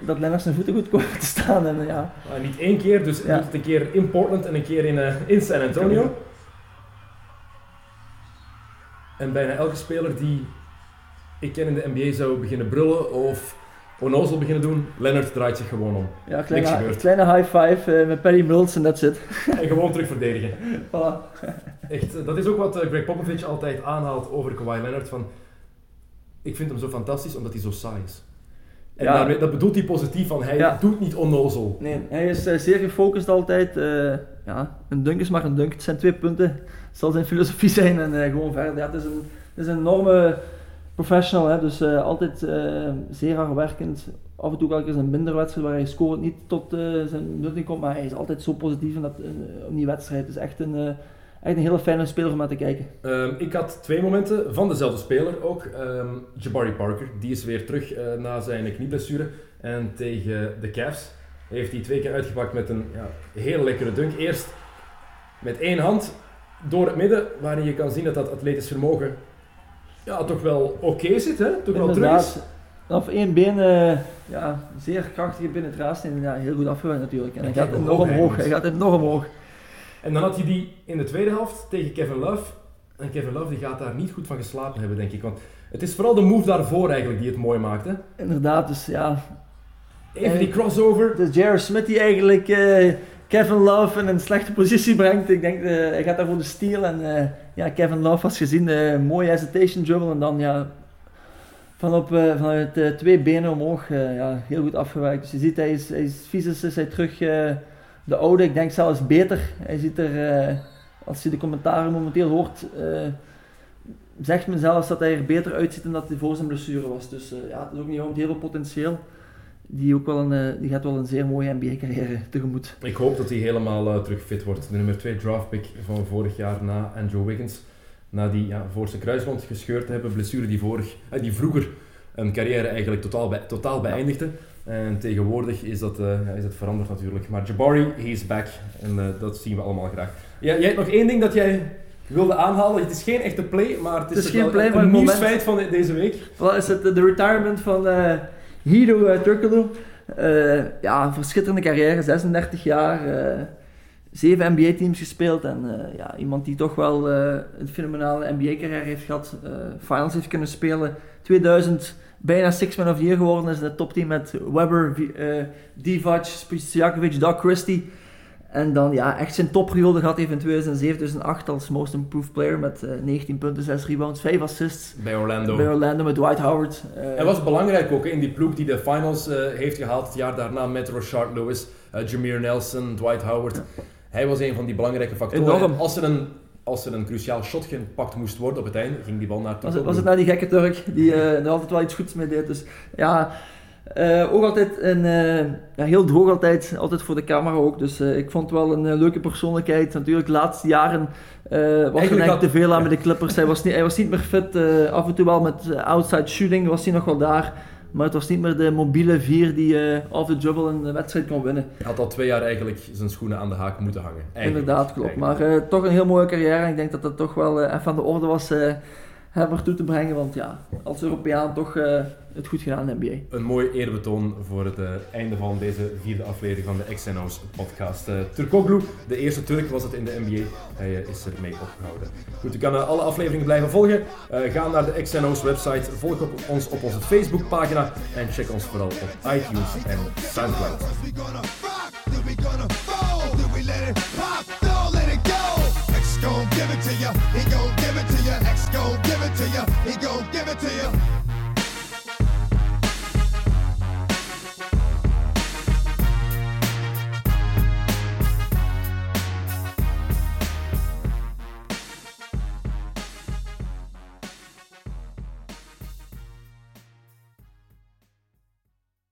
dat Lennart zijn voeten goed komen te staan. En, ja. Maar niet één keer, dus Ja. een keer in Portland en een keer in, eh, in San Antonio. En bijna elke speler die ik ken in de NBA zou beginnen brullen of onnozel beginnen doen, Leonard draait zich gewoon om. Ja, Niks kleine, gebeurd. kleine high five eh, met Paddy Mills en that's it. En gewoon terug verdedigen. Voilà. Echt, eh, dat is ook wat eh, Greg Popovich altijd aanhaalt over Kawhi Leonard. Van, ik vind hem zo fantastisch omdat hij zo saai is. En Ja. daarmee, dat bedoelt hij positief, van hij Ja. doet niet onnozel. Nee, hij is zeer gefocust altijd. ja, een dunk is maar een dunk. Het zijn twee punten. Het zal zijn filosofie zijn en gewoon verder. Ja, het, is een, het is een enorme professional. Hè, dus eh, altijd eh, zeer hard werkend. Af en toe wel eens een minder wedstrijd waar hij scoort niet tot eh, zijn nutting komt. Maar hij is altijd zo positief in, dat, in die wedstrijd. Het is echt een, echt een hele fijne speler om naar te kijken. Ehm, ik had twee momenten van dezelfde speler ook. Ehm, Jabari Parker, die is weer terug na zijn knieblessure. En tegen de Cavs heeft hij twee keer uitgepakt met een ja, heel lekkere dunk. Eerst met één hand door het midden, waarin je kan zien dat dat atletisch vermogen ja, toch wel oké zit, hè? toch wel terug is. Of één been, eh, ja, zeer krachtige penetratie. En ja, heel goed afgewerkt natuurlijk. En hij gaat kijk hoe enorm hoog hij gaat enorm hoog. En dan had hij die in de tweede helft tegen Kevin Love. En Kevin Love die gaat daar niet goed van geslapen hebben, denk ik. Want het is vooral de move daarvoor eigenlijk die het mooi maakte. Inderdaad, dus ja. Even die crossover. Is Jared Smith die eigenlijk eh, Kevin Love in een slechte positie brengt. Ik denk, uh, hij gaat daar voor de steal. En uh, ja, Kevin Love was gezien, uh, mooie hesitation dribble. En dan ja, van op, vanuit twee benen omhoog, ja, heel goed afgewerkt. Dus je ziet, hij is, hij is fysisch is hij terug de oude. Ik denk zelfs beter. Hij ziet er, als je de commentaren momenteel hoort, zegt men zelfs dat hij er beter uitziet dan dat hij voor zijn blessure was. Dus ja, het is ook niet heel veel potentieel die, ook wel een, eh, die gaat wel een zeer mooie NBA-carrière tegemoet. Ik hoop dat hij helemaal uh, terug fit wordt. De nummer 2 draftpick van vorig jaar na Andrew Wiggins. Na die ja, voor zijn kruisband gescheurd te hebben, blessure die, vorig, uh, die vroeger een carrière eigenlijk totaal, totaal beëindigde. En tegenwoordig is dat, ja, is dat veranderd natuurlijk. Maar Jabari, he is back. En dat zien we allemaal graag. Ja, jij hebt nog één ding dat jij wilde aanhalen. Het is geen echte play, maar het is, het is geen play, een, een nieuwsfeit van deze week. Wat is het? De retirement van... Hiro uh, Turkoglu. Uh, ja, verschitterende carrière, 36 jaar. Uh, zeven NBA-teams gespeeld en uh, ja, iemand die toch wel een fenomenale NBA-carrière heeft gehad. finals heeft kunnen spelen. 2000 bijna Six Man of the Year geworden is in het topteam met Webber, Divac, Spiciakovic, Doug Christie. En dan ja, echt zijn topperiode gehad heeft in 2007, 2008 als most improved player met uh, 19 punten, 6 rebounds, 5 assists. Bij Orlando. Bij Orlando met Dwight Howard. Uh, Hij was belangrijk ook in die ploeg die de finals uh, heeft gehaald het jaar daarna met Rashard Lewis, Jameer Nelson, Dwight Howard. Hij was een van die belangrijke factoren. Enorm. Als er een als er een cruciaal shot gepakt moest worden op het einde, ging die bal naar Was het, was het nou die gekke Turk die er altijd wel iets goeds mee deed? Dus ja, uh, ook altijd een, uh, ja, heel droog altijd, altijd voor de camera ook. Dus uh, ik vond wel een leuke persoonlijkheid. Natuurlijk, de laatste jaren was er eigenlijk te veel aan met de Clippers. Hij was niet, hij was niet meer fit. af en toe wel met outside shooting was hij nog wel daar. Maar het was niet meer de mobiele vier die af de dribble een wedstrijd kon winnen. Hij had al twee jaar eigenlijk zijn schoenen aan de haak moeten hangen. Eigenlijk. Inderdaad, klopt. Maar toch een heel mooie carrière. Ik denk dat dat toch wel even aan de orde was hem ertoe te brengen. Want ja, als Europeaan toch uh, het goed gedaan in de NBA. Een mooi eerbetoon voor het uh, einde van deze vierde aflevering van de XNO's podcast. Uh, Turkoglu, de eerste Turk was het in de NBA. Hij is ermee opgehouden. Goed, u kan alle afleveringen blijven volgen. ga naar de XNO's website, volg op ons op onze Facebookpagina en check ons vooral op iTunes en Soundcloud. gon' give it to you. He gon' give it you. Gon' give it to you. He gon' give it to you.